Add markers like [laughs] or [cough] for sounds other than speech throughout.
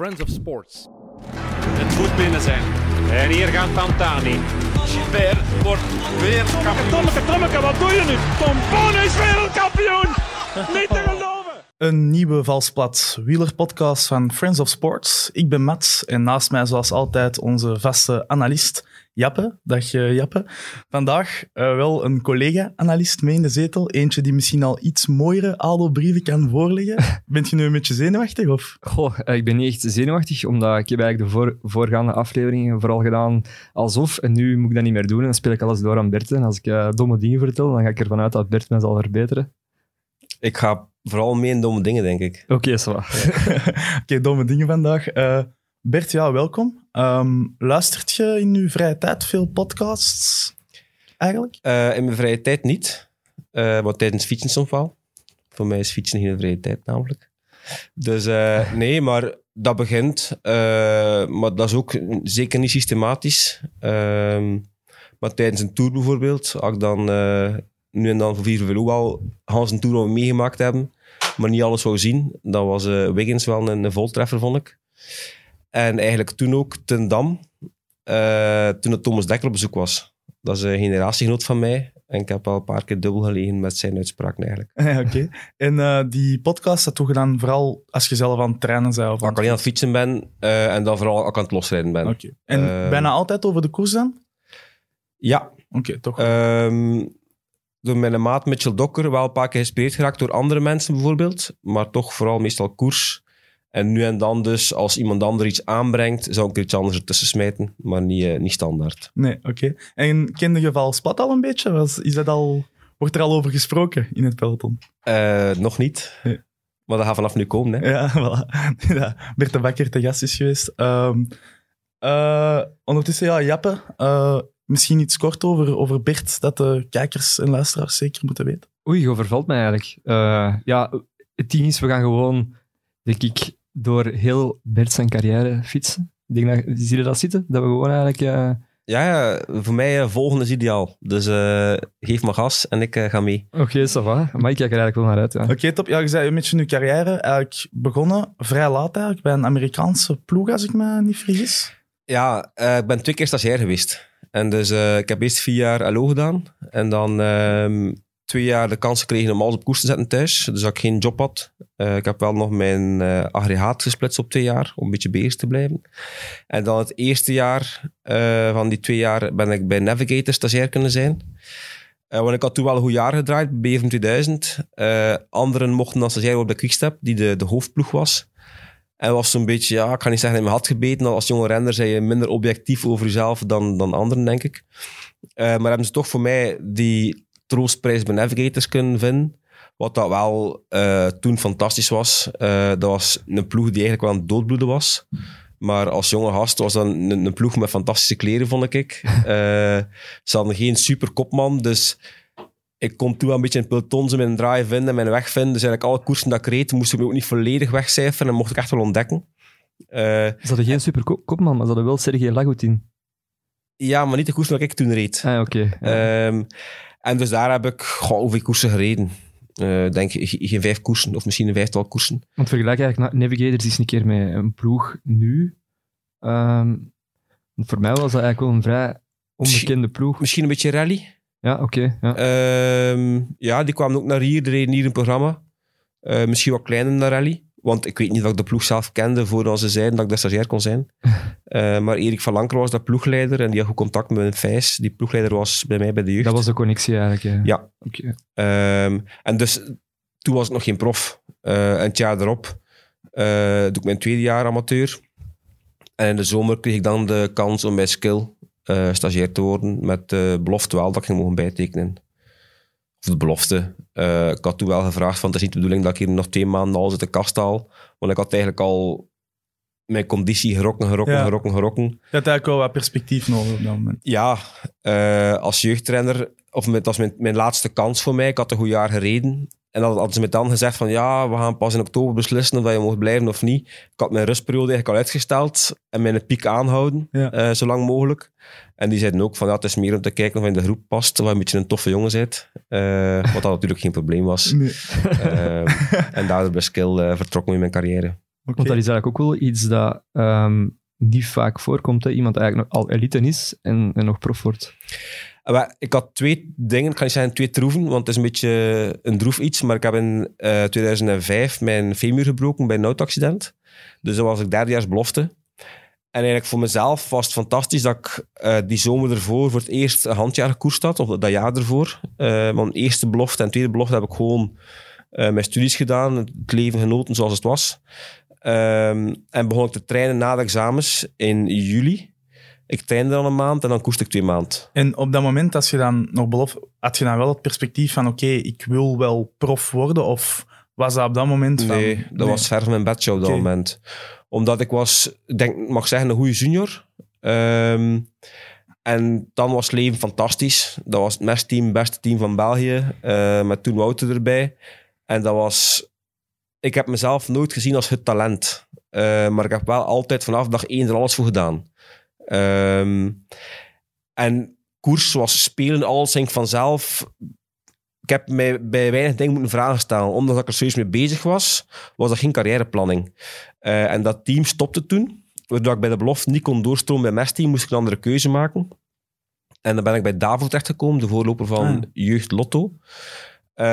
Friends of Sports. Het moet binnen zijn. En hier gaat Tantani. Gilbert wordt weer kampioen. Tommeke, Tommeke, wat doe je nu? Tom Boon is wereldkampioen! [laughs] Niet te geloven! Een nieuwe Valsplat wielerpodcast van Friends of Sports. Ik ben Mats en naast mij zoals altijd onze vaste analist Jappe. Dag eh, Jappe. Vandaag eh, wel een collega-analist mee in de zetel. Eentje die misschien al iets mooiere ADO-brieven kan voorleggen. [laughs] Bent je nu een beetje zenuwachtig? Of? Goh, eh, ik ben niet echt zenuwachtig, omdat ik heb eigenlijk de voor, voorgaande afleveringen vooral gedaan alsof. En nu moet ik dat niet meer doen. En dan speel ik alles door aan Bert. En als ik eh, domme dingen vertel, dan ga ik ervan uit dat Bert mij zal verbeteren. Ik ga vooral mee in domme dingen, denk ik. Oké, zo. [laughs] Oké, domme dingen vandaag. Eh, Bert, ja, welkom. Ehm, luistert je in je vrije tijd veel podcasts? Eigenlijk? Eh, in mijn vrije tijd niet, eh maar tijdens fietsen soms wel. Voor mij is fietsen geen vrije tijd namelijk. Dus eh, [laughs] nee, maar dat begint. maar dat is ook zeker niet systematisch. Ehm, maar tijdens een tour bijvoorbeeld, als ik dan nu en dan voor Vier Velo wel Hans een tour al meegemaakt hebben, maar niet alles wou zien, dan was Wiggins wel een, een voltreffer, vond ik. En eigenlijk toen ook ten Dam, eh, toen het Thomas Dekker op bezoek was. Dat is een generatiegenoot van mij. En ik heb al een paar keer dubbel gelegen met zijn uitspraken eigenlijk. [laughs] Ja, oké. En eh, die podcast, dat doe je dan vooral als je zelf aan het trainen bent? Of Als ik alleen aan het fietsen ben eh, en dan vooral ik aan het losrijden ben. Oké. En bijna altijd over de koers dan? Ja, Oké, toch? Ehm, door mijn maat Mitchell Dokker wel een paar keer geïnspireerd geraakt door andere mensen bijvoorbeeld. Maar toch vooral meestal koers. En nu en dan dus, als iemand ander iets aanbrengt, zou ik er iets anders ertussen smijten. Maar niet, eh, niet standaard. Nee, oké. En kende je Valsplat al een beetje? Was, is dat al, wordt er al over gesproken in het peloton? Eh, nog niet. Nee. Maar dat gaat vanaf nu komen. Hè. Ja, [laughs] voilà. Ja, Bert de Bakker te gast is geweest. Ehm, eh, ondertussen, ja, Jappe, eh, misschien iets kort over, over Bert, dat de kijkers en luisteraars zeker moeten weten. Oei, je overvalt mij eigenlijk. Eh, ja, het ding is, we gaan gewoon, denk ik, door heel Bert zijn carrière fietsen. Ik denk dat, zie je dat zitten? Dat we gewoon eigenlijk... eh, Ja, ja, voor mij uh, volgende is ideaal. Dus eh, geef maar gas en ik ga mee. Oké, ça va. Maar ik kijk er eigenlijk wel naar uit, ja. Oké, top. Ja, je zei een beetje je carrière eigenlijk begonnen, vrij laat eigenlijk, bij een Amerikaanse ploeg, als ik me niet vergis. Ja, eh, ik ben twee keer stagiair geweest. En dus eh, ik heb eerst vier jaar LO gedaan. En dan ehm, twee jaar de kans gekregen om alles op koers te zetten thuis. Dus dat ik geen job had. Eh, ik heb wel nog mijn eh, aggregaat gesplitst op twee jaar, om een beetje bezig te blijven. En dan het eerste jaar eh, van die twee jaar ben ik bij Navigator stagiair kunnen zijn. Want ik had toen wel een goed jaar gedraaid, BFM 2000. Eh, anderen mochten dan stagiair op de Quickstep, die de, de hoofdploeg was. En was zo'n beetje, ja, ik ga niet zeggen in mijn had gebeten. Als jonge renner zijn je minder objectief over jezelf dan, dan anderen, denk ik. Maar hebben ze toch voor mij die troostprijs bij Navigators kunnen vinden. Wat dat wel eh, toen fantastisch was. Eh, dat was een ploeg die eigenlijk wel aan het doodbloeden was. Maar als jonge gast was dat een, een ploeg met fantastische kleren, vond ik. Eh, ze hadden geen super kopman, dus ik kon toen wel een beetje in zo mijn draai vinden en mijn weg vinden. Dus eigenlijk alle koersen dat ik reed, moesten we ook niet volledig wegcijferen en mocht ik echt wel ontdekken. Ze hadden geen super ko- kopman, maar ze hadden wel Sergej Lagutin. ja, maar niet de koersen dat ik toen reed. Ah, oké. ja. Ehm, en dus daar heb ik goh, hoeveel koersen gereden. Eh denk geen vijf koersen of misschien een vijftal koersen. Want vergelijk eigenlijk Na- Navigators eens een keer met een ploeg nu. Ehm, voor mij was dat eigenlijk wel een vrij onbekende ploeg. Misschien een beetje rally. Ja, oké. ja. Ehm, ja, die kwamen ook naar hier, die reden hier een programma. Eh, misschien wat kleiner dan rally. Want ik weet niet of ik de ploeg zelf kende voordat ze zeiden dat ik de stagiair kon zijn. [laughs] Eh, maar Erik van Lanker was dat ploegleider en die had goed contact met mijn Vijs. Die ploegleider was bij mij bij de jeugd. Dat was de connectie eigenlijk. Ja. Ja. Oké. Ehm, en dus toen was ik nog geen prof. Eh, en het jaar erop eh, doe ik mijn tweede jaar amateur. En in de zomer kreeg ik dan de kans om bij Skill stagiair te worden. Met de belofte wel dat ik ging mogen bijtekenen. Of de belofte. Eh, ik had toen wel gevraagd van het is niet de bedoeling dat ik hier nog twee maanden al zit de kast haal. Want ik had eigenlijk al mijn conditie gerokken, gerokken, Ja. gerokken, gerokken. Je had eigenlijk wel wat perspectief nodig op dat moment. Ja, eh, als jeugdtrainer, of met, dat was mijn, mijn laatste kans voor mij. Ik had een goed jaar gereden. En dan hadden ze me dan gezegd van ja, we gaan pas in oktober beslissen of dat je mocht blijven of niet. Ik had mijn rustperiode eigenlijk al uitgesteld en mijn piek aanhouden, Ja. eh, zo lang mogelijk. En die zeiden ook van ja, het is meer om te kijken of je in de groep past, of je een beetje een toffe jongen bent. Eh, wat dat natuurlijk geen probleem was. Nee. Eh, [laughs] en daardoor bij Skill eh, vertrokken we in mijn carrière. Want dat is eigenlijk ook wel iets dat ehm, niet vaak voorkomt. Hè? Iemand eigenlijk nog al elite is en, en nog prof wordt. Wel, Ik had twee dingen, ik kan niet zeggen twee troeven, want het is een beetje een droef iets, maar ik heb in eh, 2005 mijn femur gebroken bij een auto-accident. Dus dat was ik derdejaars belofte. En eigenlijk voor mezelf was het fantastisch dat ik eh, die zomer ervoor voor het eerst een handjaar gekoerst had, of dat jaar ervoor. Eh want eerste belofte en tweede belofte heb ik gewoon eh, mijn studies gedaan, het leven genoten zoals het was. Ehm, en begon ik te trainen na de examens in juli. Ik trainde dan een maand en dan koerste ik twee maanden. En op dat moment, als je dan nog beloof, had je dan wel het perspectief van oké, ik wil wel prof worden? Of was dat op dat moment van... Nee, dat was ver van mijn bedshow op dat moment. Omdat ik was, ik denk, mag zeggen, een goede junior. Ehm, en dan was het leven fantastisch. Dat was het mestteam, het beste team van België. eh, met toen Wouter erbij. En dat was... Ik heb mezelf nooit gezien als het talent. Eh, maar ik heb wel altijd vanaf dag één er alles voor gedaan. Ehm, en koers zoals spelen, alles ging vanzelf. Ik heb mij bij weinig dingen moeten vragen stellen. Omdat ik er serieus mee bezig was, was dat geen carrièreplanning. Eh, en dat team stopte toen. Waardoor ik bij de belofte niet kon doorstromen bij mijn team, moest ik een andere keuze maken. En dan ben ik bij Davo terechtgekomen, de voorloper van Ah. Jeugd Lotto. Eh,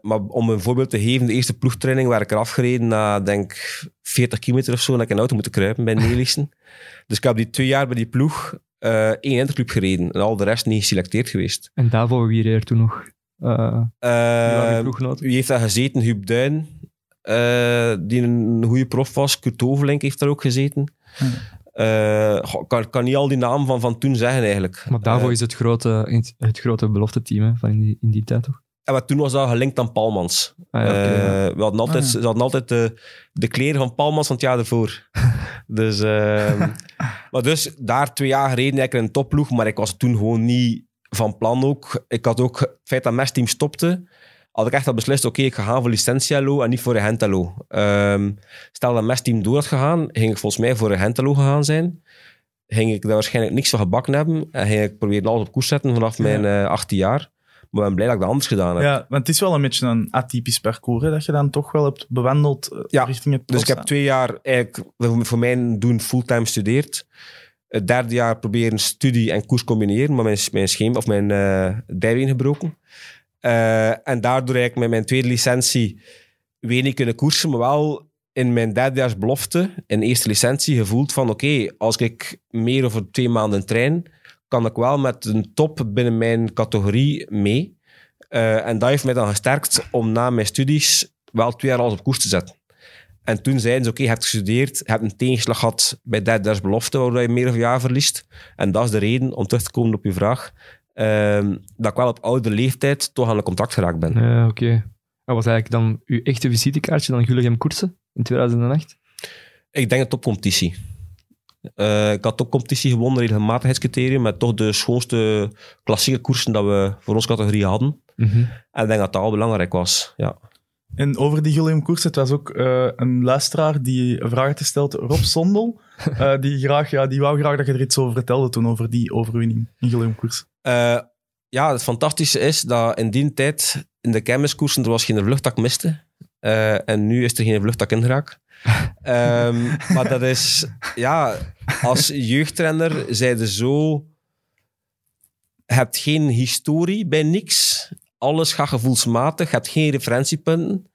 maar om een voorbeeld te geven, de eerste ploegtraining werd ik eraf gereden na, denk 40 kilometer of zo, en ik in de auto moeten kruipen bij Neelissen. Dus ik heb die twee jaar bij die ploeg eh één interclub gereden en al de rest niet geselecteerd geweest. En daarvoor wie reed er toen nog? Je ploeggenoten? wie heeft daar gezeten? Huub Duin, die een goede prof was. Kurt Overlink heeft daar ook gezeten. Ik kan, kan niet al die namen van, van toen zeggen eigenlijk. Maar daarvoor is het grote, het grote belofte team hè, van in die, in die tijd toch? en wat toen was dat gelinkt aan Palmans. Ah, ja, oké, ja. We hadden altijd, Ah, ja. Ze hadden altijd de, de kleren van Palmans van het jaar ervoor. [laughs] dus, ehm, [laughs] maar dus daar twee jaar gereden, ik in een topploeg, maar ik was toen gewoon niet van plan ook. Ik had ook het feit dat mijn team stopte, had ik echt al beslist, oké, ik ga gaan voor Licentialo en niet voor Regentalo. Ehm stel dat mijn team door had gegaan, ging ik volgens mij voor Regentalo gegaan zijn. Ging ik daar waarschijnlijk niks van gebakken hebben en ging ik proberen alles op koers zetten vanaf mijn eh 18 jaar. Maar ik ben blij dat ik dat anders gedaan heb. Ja, want het is wel een beetje een atypisch parcours, hè, dat je dan toch wel hebt bewandeld eh, Ja, richting het Dus ik heb twee jaar eigenlijk voor- mijn doen fulltime gestudeerd. Het derde jaar proberen studie en koers combineren, maar mijn, mijn schema of mijn eh dijbeen gebroken. Eh, en daardoor eigenlijk met mijn tweede licentie weer niet kunnen koersen, maar wel in mijn derdejaars belofte, in eerste licentie, gevoeld van oké, als ik meer over twee maanden train, kan ik wel met een top binnen mijn categorie mee. Eh, en dat heeft mij dan gesterkt om na mijn studies wel twee jaar alles op koers te zetten. En toen zeiden ze, oké, je hebt gestudeerd, je hebt een tegenslag gehad bij derdejaars belofte, waardoor je meer of jaar verliest. En dat is de reden, om terug te komen op je vraag, ehm, dat ik wel op oude leeftijd toch aan een contract geraakt ben. Ja, oké. Dat was eigenlijk dan uw echte visitekaartje dan Gulligem Koersen in 2008? Ik denk een topcompetitie. Eh, ik had topcompetitie gewonnen, regelmatigheidscriterium, met toch de schoonste klassieke koersen dat we voor onze categorie hadden. Mhm. En ik denk dat dat al belangrijk was. Ja. En over die Guillaume Koers, het was ook eh, een luisteraar die een vraag had gesteld, Rob Sondel, [laughs] eh, die, graag, ja, die wou graag dat je er iets over vertelde toen, over die overwinning in Guillaume Koers. Eh, ja, het fantastische is dat in die tijd in de kermiskoersen er was geen vlucht dat ik miste. Eh, en nu is er geen vlucht dat ik ingeraak. [laughs] Ehm, maar dat is, ja, als jeugdtrainer zijde zo... Je hebt geen historie bij niks. Alles gaat gevoelsmatig. Je hebt geen referentiepunten.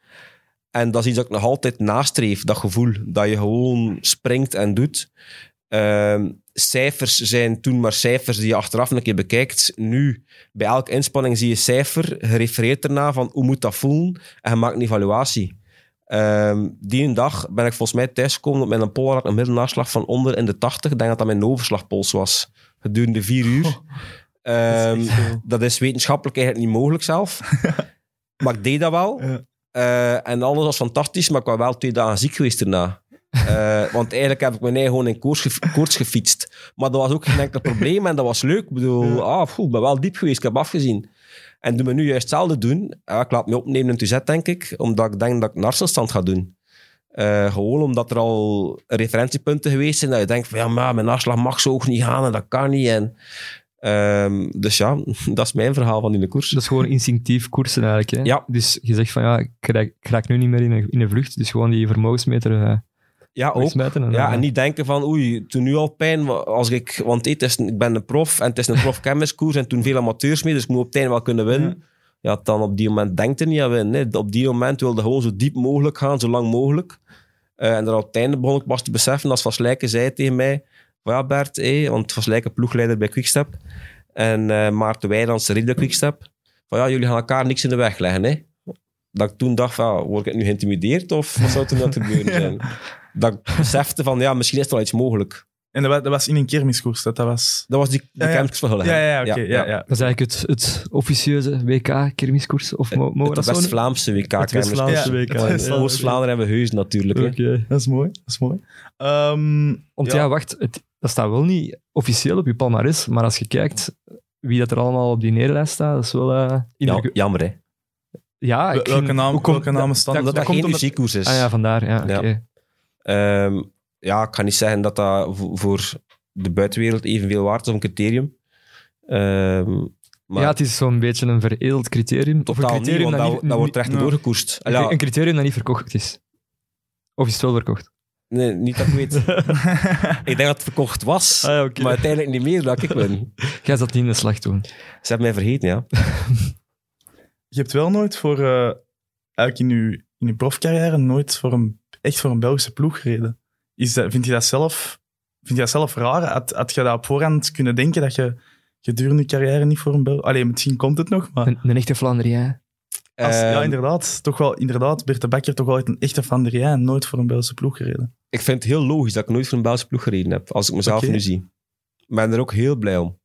En dat is iets dat ik nog altijd nastreef, dat gevoel. Dat je gewoon springt en doet. Ehm, cijfers zijn toen maar cijfers die je achteraf een keer bekijkt. Nu, bij elke inspanning zie je cijfer, gerefereerd erna van hoe moet dat voelen en je maakt een evaluatie. Ehm, die een dag ben ik volgens mij thuisgekomen op mijn polar had een middelnaarslag van onder in de 80. Ik denk dat dat mijn overslagpols was. Gedurende vier uur. Ehm, echt veel. dat is wetenschappelijk eigenlijk niet mogelijk zelf. [laughs] maar ik deed dat wel. Ja. Eh, en alles was fantastisch, maar ik was wel twee dagen ziek geweest daarna. Eh, want eigenlijk heb ik me nee, gewoon in koorts, gef- koorts gefietst. Maar dat was ook geen enkel probleem en dat was leuk. Ik bedoel, ah, ik ben wel diep geweest, ik heb afgezien. En doen we nu juist hetzelfde doen. Ja, ik laat me opnemen in Tuzet, denk ik, omdat ik denk dat ik een artsenstand ga doen. Eh, gewoon omdat er al referentiepunten geweest zijn, dat je denkt van ja, maar mijn afslag mag zo hoog niet gaan en dat kan niet. En, ehm, dus ja, [laughs] dat is mijn verhaal van die koers. Dat is gewoon instinctief koersen eigenlijk. Hè? Ja. Dus je zegt van ja, ik raak, ik raak nu niet meer in een, in een vlucht. Dus gewoon die vermogensmeter eh, Ja, ook. Ja, dan- en niet denken van, oei, toen nu al pijn, als ik, want het is ik ben een prof en het is een prof [laughs] kenniskoers en toen veel amateurs mee, dus ik moet op het einde wel kunnen winnen. Ja, dan op die moment denkt er niet aan winnen. hè. Op die moment wilde gewoon zo diep mogelijk gaan, zo lang mogelijk. Eh, en dan op het einde begon ik pas te beseffen, als Van Slijken zei tegen mij, van ja Bert, hé, want Van Slijken ploegleider bij Quickstep en eh Maarten Weijlands bij Quickstep, van ja, jullie gaan elkaar niks in de weg leggen, hè. Dat ik toen dacht van, ja, word ik nu geïntimideerd of wat zou er nou te gebeuren [laughs] zijn? Dat ik besefte van, ja, misschien is er wel iets mogelijk. En dat was, dat was in een kermiskoers. Dat, dat was... Dat was die, de Ja, ja. campus van. Ja, ja, oké. ja, ja. Dat is eigenlijk het, het officieuze WK-kermiskoers. Of mogen Het dat WK. Het West-Vlaamse Ja, WK. het West-Vlaamse ja. Oost-Vlaanderen hebben we heus natuurlijk. hè. Oké. Dat is mooi. Dat is mooi. Ehm, Want Ja. ja, wacht, het, dat staat wel niet officieel op je palmarès, maar als je kijkt wie dat er allemaal op die neerlijst staat, dat is wel... eh Ja, jammer, hè. Ja, ik welke, vind- naam, welke namen staan? dat- dat, komt geen muziekkoers is. Ah ja, vandaar. Ja, Ja. oké. Ehm, ja, ik ga niet zeggen dat dat vo- voor de buitenwereld evenveel waard is om criterium. Ehm, maar ja, het is zo'n beetje een veredeld criterium. Of een totaal niet, criterium want dat, niet- dat wordt recht ja. doorgekoerst. een, Ja, een criterium dat niet verkocht is. Of is het wel verkocht? nee, niet dat ik weet. [laughs] ik denk dat het verkocht was, Ah, maar uiteindelijk niet meer dat ik win. [laughs] Jij zat niet in de slag toen. Ze hebben mij vergeten, ja. [laughs] Je hebt wel nooit voor... eh, eigenlijk in je, in je profcarrière nooit voor een, echt voor een Belgische ploeg gereden. Is dat, vind je dat zelf... Vind je dat zelf raar? Had, had je dat op voorhand kunnen denken dat je gedurende je carrière niet voor een Belg... Allee, misschien komt het nog, maar... Een, een echte. Als, ja, Ehm, inderdaad. Toch wel, inderdaad. Bert de Bekker toch wel een echte Vanderij en nooit voor een Belgische ploeg gereden. ik vind het heel logisch dat ik nooit voor een Belgische ploeg gereden heb, als ik mezelf nu zie. Ik ben er ook heel blij om.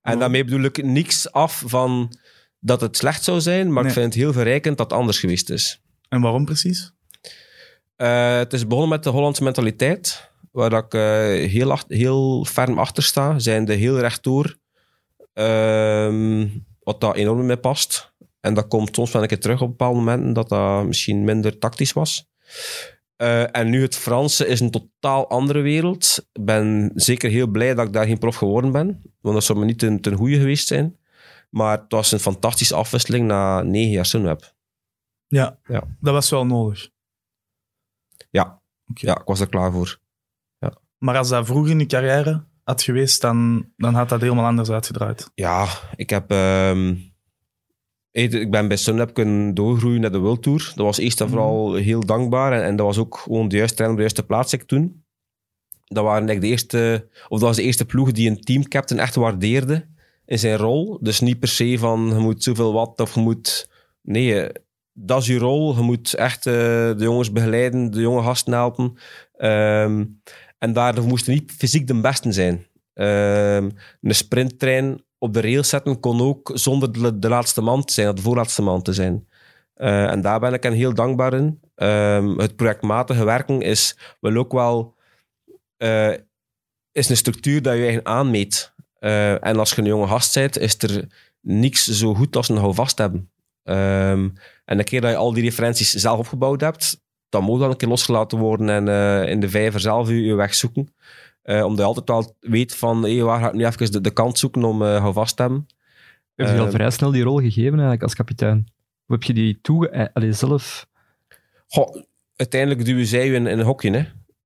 En daarmee bedoel ik niks af van dat het slecht zou zijn, maar Nee. ik vind het heel verrijkend dat het anders geweest is. En waarom precies? Eh, het is begonnen met de Hollandse mentaliteit, waar dat ik eh, heel, ach- heel ferm achter sta, zijnde heel rechtdoor, Ehm, wat dat enorm mij past. En dat komt soms wel een keer terug op bepaalde momenten, dat dat misschien minder tactisch was. Eh, en nu het Franse is een totaal andere wereld. Ik ben zeker heel blij dat ik daar geen prof geworden ben, want dat zou me niet ten, ten goede geweest zijn. Maar het was een fantastische afwisseling na negen jaar Sunweb. Ja, Ja. dat was wel nodig. Ja. Ja, ik was er klaar voor. Maar als dat vroeg in je carrière had geweest, dan, dan had dat helemaal anders uitgedraaid. Ja, ik heb... ehm, ik ben bij Sunweb kunnen doorgroeien naar de World Tour. Dat was eerst en vooral heel dankbaar. En, en dat was ook gewoon de juiste trainer op de juiste plaats ik toen. Dat, waren eigenlijk de eerste, of dat was de eerste ploeg die een teamcaptain echt waardeerde in zijn rol. Dus niet per se van je moet zoveel wat of je moet... Nee, eh, dat is je rol. Je moet echt eh, de jongens begeleiden, de jonge gasten helpen. Ehm, en daarvoor moesten niet fysiek de beste zijn. Ehm, een sprinttrein op de rails zetten kon ook zonder de, laatste man te zijn, de voorlaatste man te zijn. Eh, en daar ben ik hen heel dankbaar in. Ehm, het projectmatige werken is wel ook wel is een structuur dat je eigen aanmeet. Eh, en als je een jonge gast bent, is er niks zo goed als een houvast hebben. Ehm, en een keer dat je al die referenties zelf opgebouwd hebt, dan moet dan een keer losgelaten worden en eh, in de vijver zelf je, je weg zoeken. Eh, omdat je altijd wel weet van, hey, waar ga ik nu even de, de kant zoeken om uh, houvast te hebben. Heb je al Ehm, vrij snel die rol gegeven eigenlijk als kapitein? Of heb je die toe, allee, zelf... Goh, uiteindelijk duwen zij je in, in een hokje.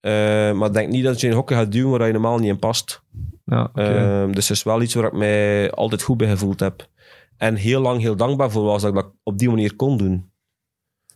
Hè. Maar ik denk niet dat je in een hokje gaat duwen waar je normaal niet in past. Ja. Ehm, dus het is wel iets waar ik mij altijd goed bij gevoeld heb. En heel lang heel dankbaar voor was dat ik dat op die manier kon doen.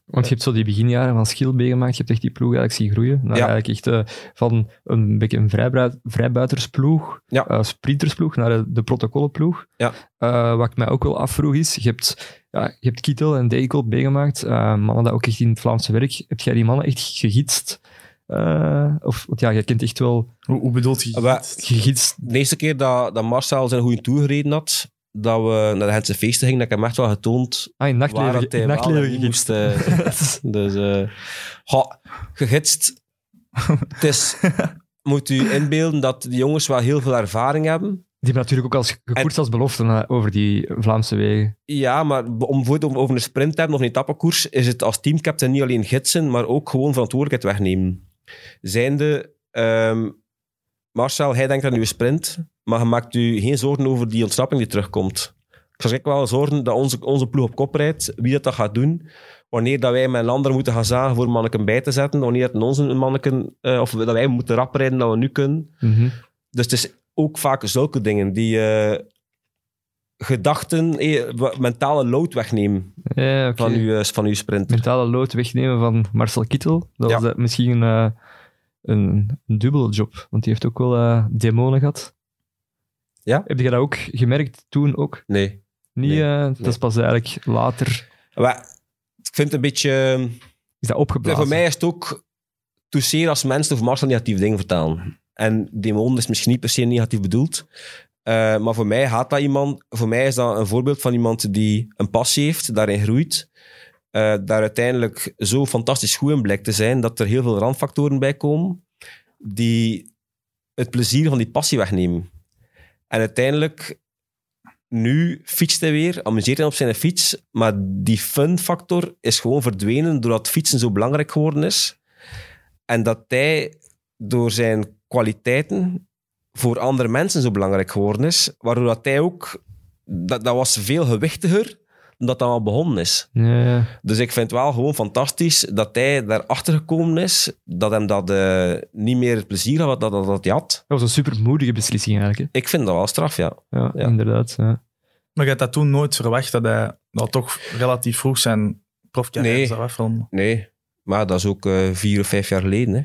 Want je hebt zo die beginjaren van Schil meegemaakt. Je hebt echt die ploeg eigenlijk zien groeien. Naar Ja. eigenlijk echt eh, van een beetje een vrijbui- vrijbuitersploeg, Ja. eh, sprintersploeg, naar de, de protocollenploeg. Ja. Eh, wat ik mij ook wel afvroeg is, je hebt, ja, je hebt Kittel en Dekel meegemaakt, mannen dat ook echt in het Vlaamse werk. Heb jij die mannen echt gegidst? Eh, of, want ja, je kent echt wel Hoe, hoe bedoelt je? Ah, gegidst. De eerste keer dat, dat Marcel zijn goede tour gereden had, dat we naar de Gentse feesten gingen, dat ik hem echt wel getoond Ah, in waar nachtleven, dat hij nachtleven moest. eh, [laughs] dus, eh ga, gegidst. Het is, [laughs] moet u inbeelden dat die jongens wel heel veel ervaring hebben. Die hebben natuurlijk ook als gekoerst als belofte over die Vlaamse wegen. Ja, maar om bijvoorbeeld om over een sprint te hebben of een etappekoers, is het als teamcaptain niet alleen gidsen, maar ook gewoon verantwoordelijkheid wegnemen. Zijnde, ehm, Marcel, hij denkt aan uw sprint, maar je maakt u geen zorgen over die ontsnapping die terugkomt. Ik zou echt wel zorgen dat onze, onze ploeg op kop rijdt, wie dat, dat gaat doen. Wanneer dat wij met een ander moeten gaan zagen voor manneken bij te zetten. Wanneer dat onze manneken, eh, of dat wij moeten rap rijden dat we nu kunnen. Mhm. Dus het is ook vaak zulke dingen die eh, gedachten, eh, mentale load wegnemen Ja, van, uw, eh, van uw sprinter. Mentale lood wegnemen van Marcel Kittel. Dat Ja. was eh, misschien een, een, een dubbele job, want die heeft ook wel demonen gehad. Ja? Heb je dat ook gemerkt toen ook? Nee. Niet, Nee, dat nee. is pas eigenlijk later. Maar ik vind het een beetje... Is dat opgeblazen? voor mij is het ook toucheren als mensen over Marcel negatieve dingen vertalen. En demon is misschien niet per se negatief bedoeld. Eh, maar voor mij gaat dat iemand... Voor mij is dat een voorbeeld van iemand die een passie heeft, daarin groeit. eh, daar uiteindelijk zo fantastisch goed in blijkt te zijn, dat er heel veel randfactoren bij komen die het plezier van die passie wegnemen. En uiteindelijk, nu fietst hij weer, amuseert hij op zijn fiets, maar die fun-factor is gewoon verdwenen doordat fietsen zo belangrijk geworden is. En dat hij door zijn kwaliteiten voor andere mensen zo belangrijk geworden is, waardoor dat hij ook... Dat, dat was veel gewichtiger dan dat dat al begonnen is. Ja, ja. Dus ik vind het wel gewoon fantastisch dat hij daarachter gekomen is, dat hem dat eh, niet meer het plezier had dat, dat, dat hij had. Dat was een super moedige beslissing eigenlijk. Ik vind dat wel straf, ja. Hè? Ja, Ja. inderdaad. Ja. Maar je had dat toen nooit verwacht dat hij nou, toch relatief vroeg zijn profcarrière Nee. zou afronden. Nee, maar dat is ook eh, vier of vijf jaar geleden, hè,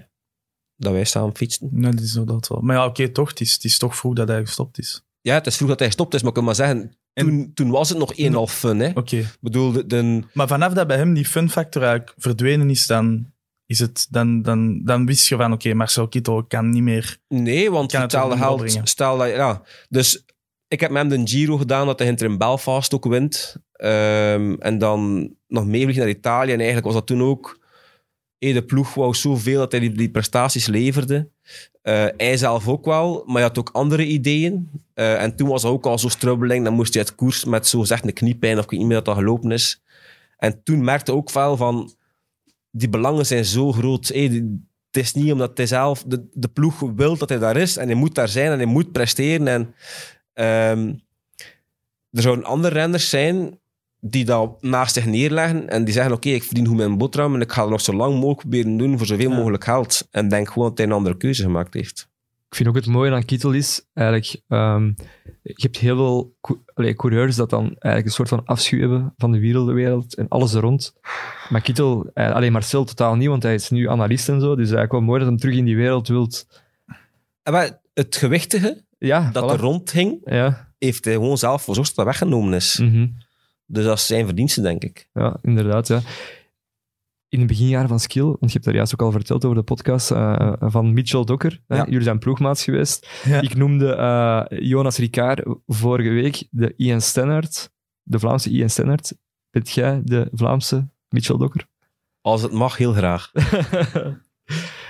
dat wij samen fietsten. Nee, dat is inderdaad wel. Maar ja, oké, toch. Het is, het is toch vroeg dat hij gestopt is. Ja, het is vroeg dat hij gestopt is, maar ik kan maar zeggen, toen, toen was het nog één half fun. Oké. Bedoel, de, de- Maar vanaf dat bij hem die fun factor eigenlijk verdwenen is, dan, is het, dan, dan, dan wist je van, oké, Marcel Kittel kan niet meer... nee, want Kan het stel dat geld, stel dat, ja. Dus ik heb met hem de Giro gedaan, dat hij in Belfast ook wint. Ehm, en dan nog meevliegen naar Italië. En eigenlijk was dat toen ook, de ploeg wou zoveel dat hij die, prestaties leverde. Eh, hij zelf ook wel, maar hij had ook andere ideeën. Eh, en toen was hij ook al zo strubbeling. Dan moest hij uit koers met zo gezegd een kniepijn of ik weet niet meer dat dat gelopen is. En toen merkte hij ook wel van, die belangen zijn zo groot. Die- het is niet omdat hij zelf, de, ploeg wil dat hij daar is en hij moet daar zijn en hij moet presteren. En, ehm, er zouden andere renners zijn die dat naast zich neerleggen en die zeggen, oké, ik verdien goed mijn boterham en ik ga het nog zo lang mogelijk proberen doen voor zoveel Ja. mogelijk geld. En denk gewoon dat hij een andere keuze gemaakt heeft. Ik vind ook het mooie aan Kittel is, eigenlijk, ehm, je hebt heel veel allee, coureurs dat dan eigenlijk een soort van afschuw hebben van de wielerwereld en alles er rond. Maar Kittel, eh, alleen Marcel totaal niet, want hij is nu analist en zo, dus eigenlijk wel mooi dat hij terug in die wereld wilt. En wel, het gewichtige Ja, dat voilà. er rond hing, Ja, heeft hij gewoon zelf voor zorgd dat dat weggenomen is. mhm. Dus dat is zijn verdienste, denk ik. ja, inderdaad. Ja. In de beginjaren van Skill, want je hebt daar juist ook al verteld over de podcast eh, van Mitchell Dokker. Ja. Jullie zijn ploegmaats geweest. Ja. Ik noemde eh, Jonas Ricard vorige week de Ian Stannard, de Vlaamse Ian Stannard. Bent jij de Vlaamse Mitchell Dokker? Als het mag, heel graag. [laughs] [laughs]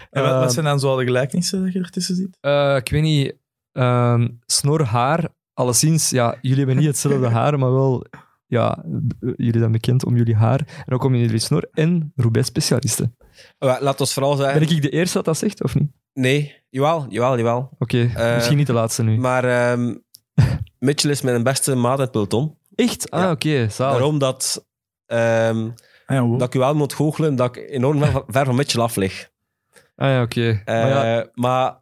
En wat, wat Ehm, zijn dan zo de gelijkenissen dat je ertussen ziet? Eh, ik weet niet, ehm, snor, haar, alleszins, ja, jullie hebben niet hetzelfde [laughs] haar, maar wel, ja, b- jullie zijn bekend om jullie haar en ook om jullie snor en Roubaix-specialisten. Laat ons vooral zeggen... Ben ik de eerste dat dat zegt, of niet? Nee, jawel, jawel, jawel. Oké, Eh, misschien niet de laatste nu. Maar ehm, [laughs] Mitchell is mijn beste maat in het peloton. Echt? Ah, Ja. oké, zalig. Daarom dat, ehm, Ah, ja, dat ik u wel moet goochelen dat ik enorm ver, ver van Mitchell af lig. Ah ja, oké. Eh, Maar ja, maar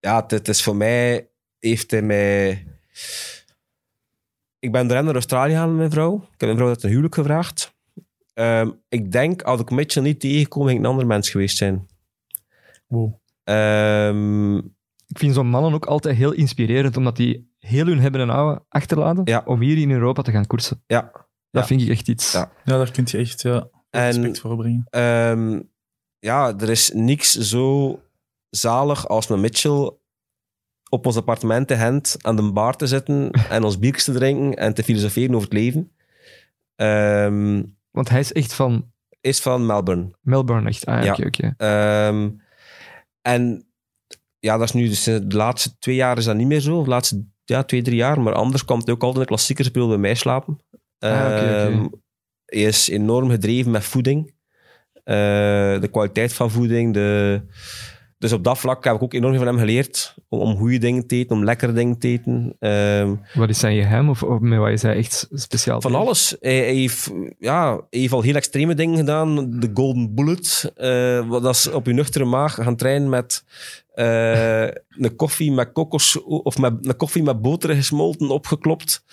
ja, het, het is voor mij... Heeft hij mij... Ik ben de naar Australië gaan met mijn vrouw. Ik heb mijn vrouw uit een huwelijk gevraagd. Ehm, ik denk, als ik Mitchell niet tegenkom, ging ik een ander mens geweest zijn. Wow. Ehm, ik vind zo'n mannen ook altijd heel inspirerend, omdat die heel hun hebben en houden achterlaten Ja. om hier in Europa te gaan koersen. ja. Dat Ja. vind ik echt iets. Ja. Ja, daar kun je echt ja, En- respect voor brengen. Ehm, ja, er is niks zo zalig als met Mitchell op ons appartement te Gent aan de bar te zitten [laughs] en ons biertjes te drinken en te filosoferen over het leven. Ehm, Want hij is echt van is van Melbourne. Melbourne, echt. Ah, Ja. oké, oké. Ehm, en ja, dat is nu dus de laatste twee jaar is dat niet meer zo. De laatste ja, twee, drie jaar. Maar anders komt hij ook altijd in de klassiekers spelen bij mij slapen. Ah. Ehm, Hij is enorm gedreven met voeding. Eh, de kwaliteit van voeding. De... Dus op dat vlak heb ik ook enorm veel van hem geleerd. Om, om goede dingen te eten, om lekkere dingen te eten. Ehm, Wat is zijn geheim? Of, of met wat is hij echt speciaal? van alles. Hij, hij heeft, ja, hij heeft al heel extreme dingen gedaan. De Golden Bullet. wat dat is op je nuchtere maag gaan trainen met eh, een koffie met kokos of met een koffie met boter gesmolten, opgeklopt.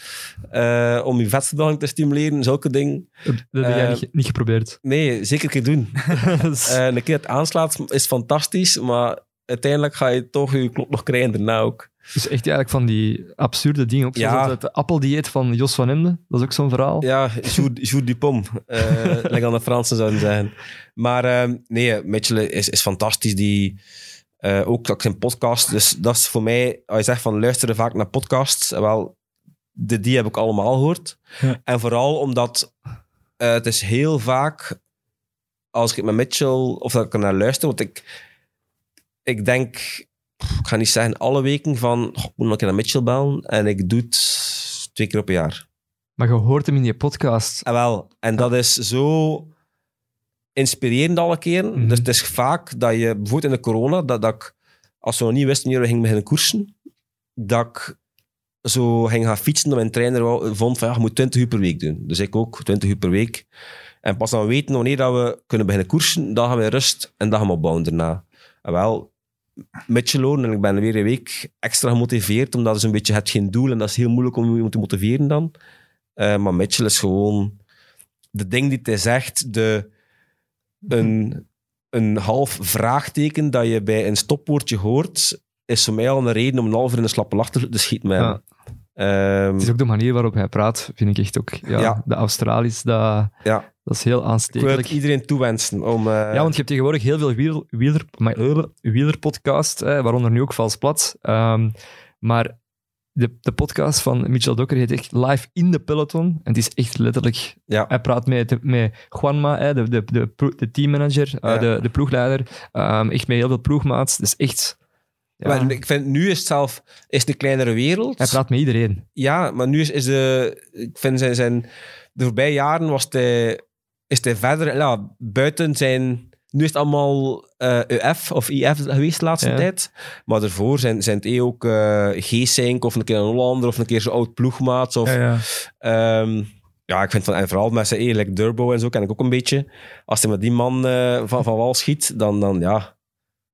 eh, om je vetverbranding te stimuleren, zulke dingen. Dat, heb jij Eh, niet, geprobeerd. Nee, zeker een keer doen. [laughs] Een keer het aanslaat is fantastisch, maar uiteindelijk ga je toch je klop nog krijgen daarna ook. Dus echt eigenlijk van die absurde dingen. Ook Ja. het appeldieet van Jos van Emden. Dat is ook zo'n verhaal. Ja, jour, du pomme, uh, like aan de Fransen zouden zeggen. Maar ehm, nee, Mitchell is, is fantastisch. Die, eh, ook ook zijn podcast. Dus dat is voor mij, als je zegt van luisteren vaak naar podcasts, wel, de, die heb ik allemaal gehoord. Ja. En vooral omdat eh, het is heel vaak, als ik met Mitchell, of dat ik er naar luister, want ik, ik denk, ik ga niet zeggen alle weken van, "Goh, ik moet keer naar Mitchell bellen. En ik doe het twee keer op een jaar. Maar je hoort hem in die podcast. En wel, en dat is zo inspirerend alle keren. Mhm. Dus het is vaak dat je, bijvoorbeeld in de corona, dat, dat ik, als we nog niet wisten wanneer we gingen beginnen koersen, dat ik zo ging gaan fietsen, dat mijn trainer vond van, ja, je moet 20 uur per week doen. Dus ik ook, 20 uur per week. En pas dan weten wanneer dat we kunnen beginnen koersen, dan gaan we rust en dan gaan we opbouwen daarna. En wel, Mitchell horen, en ik ben weer een week extra gemotiveerd, omdat je zo'n beetje hebt geen doel en dat is heel moeilijk om je te motiveren dan. Eh, maar Mitchell is gewoon de ding die hij zegt, de, een, een half vraagteken dat je bij een stopwoordje hoort, is voor mij al een reden om een half in een slappe lach te te schieten. Ja. Ehm, Het is ook de manier waarop hij praat, vind ik echt ook. Ja, Ja. De Australisch, dat, ja, dat is heel ik wil aanstekelijk. iedereen toewensen om... eh, Ja, want je hebt tegenwoordig heel veel wieler, wieler, maar, eh, wielerpodcasts, waaronder nu ook Vals Plat. Ehm, maar de, de podcast van Mitchell Dokker heet echt Live in de Peloton. En het is echt letterlijk... Ja. Hij praat met, met Juanma, de, de, de, de teammanager, eh, Ja. de, de ploegleider. Ehm, echt met heel veel ploegmaats. Dus echt... Ja, Maar ik vind, nu is het zelf is het een kleinere wereld. hij praat met iedereen. Ja, maar nu is, is de... Ik vind zijn, zijn... De voorbije jaren was hij, is hij verder... Ja, buiten zijn... Nu is het allemaal UF of IF geweest de laatste Ja. tijd. Maar daarvoor zijn, zijn het eh, ook eh G-Sync of een keer een Hollander of een keer zo'n oud ploegmaat. Of, ja. Ehm, ja, ik vind van, en vooral met zijn eerlijk Durbo en zo ken ik ook een beetje. Als hij met die man van, van wal schiet, dan, dan ja.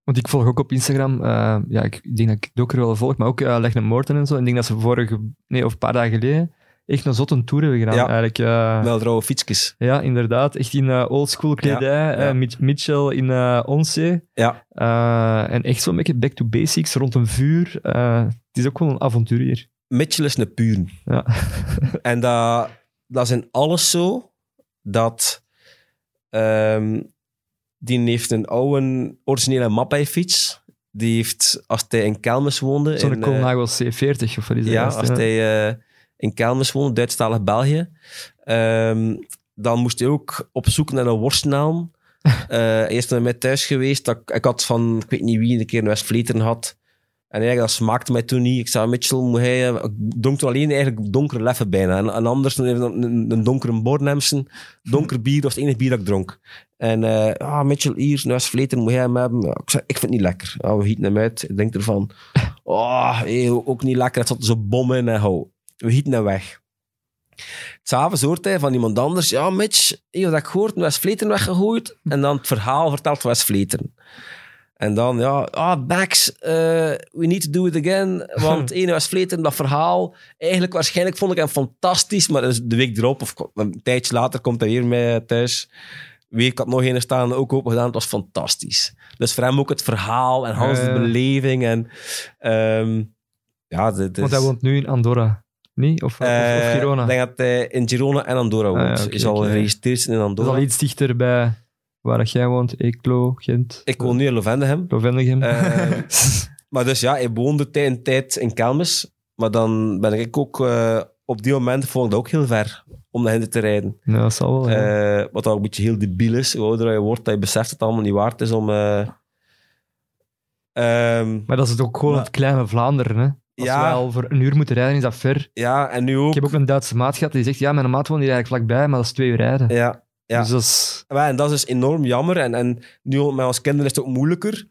Want ik volg ook op Instagram, ja, ik denk dat ik Dokker wel volg, maar ook uh, Legnet Morten en zo. En ik denk dat ze vorige, nee, of een paar dagen geleden echt een zotte tour hebben gedaan. Eigenlijk, eh, Wel rauwe fietsjes. ja, inderdaad. Echt in uh, oldschool kledij. Eh, Mitch- Mitchell in uh, Onzee. Ja. Eh, en echt zo'n beetje back to basics rond een vuur. Eh, het is ook wel een avonturier. Mitchell is een puur. Ja. [laughs] En dat, dat is in alles zo dat ehm, die heeft een oude originele Mappai-fiets. Die heeft, als hij in Kelmis woonde... Zo'n eh, Colnago C40 of wat is dat? Ja, als hij eh, in Kelmis woonde, Duitsstalig België, ehm, dan moest hij ook op zoek naar een worstnaam. [laughs] Eh hij is bij mij thuis geweest. Dat, ik had van, ik weet niet wie, een keer een West-Vleteren had. En eigenlijk, dat smaakte mij toen niet. Ik zei, Mitchell, moet hij... eh, Ik dronk toen alleen eigenlijk donkere leffen bijna. En, en anders een, een, een donkere Bornemsen. Donker bier, dat was het enige bier dat ik dronk. En eh ah, Mitchell, hier, een West-Vleteren, moet hij hem hebben? Ik zei, ik vind het niet lekker. We gieten hem uit. Ik denk ervan, [laughs] oh, hey, ook niet lekker. Het zat zo bom in en hou. We gieten hem weg. S'avonds hoort hij van iemand anders, ja, Mitch, wat heb ik gehoord, West Vleteren weggegooid. En dan het verhaal vertelt van West Vleteren. En dan, ja, ah, Bax, eh, we need to do it again. Want [laughs] ene West Vleteren, dat verhaal, eigenlijk waarschijnlijk vond ik hem fantastisch, maar de week erop, of een tijdje later, komt hij weer mee thuis. Weer, ik had nog een staan, ook open gedaan, het was fantastisch. Dus voor hem ook het verhaal en Hans de beleving. En, ehm, ja, dit is... Want hij woont nu in Andorra. Niet? Of, of, of Eh, Girona? Ik denk dat hij in Girona en Andorra Ah, ja, woont. oké, is al geregistreerd in Dat is Andorra. al iets dichter bij waar jij woont. Eeklo, Gent. Ik woon nu in Lovendegem. Lovendegem. Eh, [laughs] maar dus ja, hij woonde tijd en tijd in Kelmis. Maar dan ben ik ook... eh, op die moment vond ik dat ook heel ver om naar hen te rijden. ja, dat zal wel. ja. Wat ook een beetje heel debiel is. Hoe ouder je wordt, dat je beseft dat het allemaal niet waard is om... eh, ehm, Maar dat is ook gewoon Maar- het kleine Vlaanderen. Hè? Als Ja. wij al voor een uur moeten rijden, is dat ver. ja, en nu ook... Ik heb ook een Duitse maat gehad die zegt, ja, mijn maat woont hier eigenlijk vlakbij, maar dat is twee uur rijden. Ja, ja. Dus dat is... Ja, en dat is dus enorm jammer. En, en nu met ons kinderen is het ook moeilijker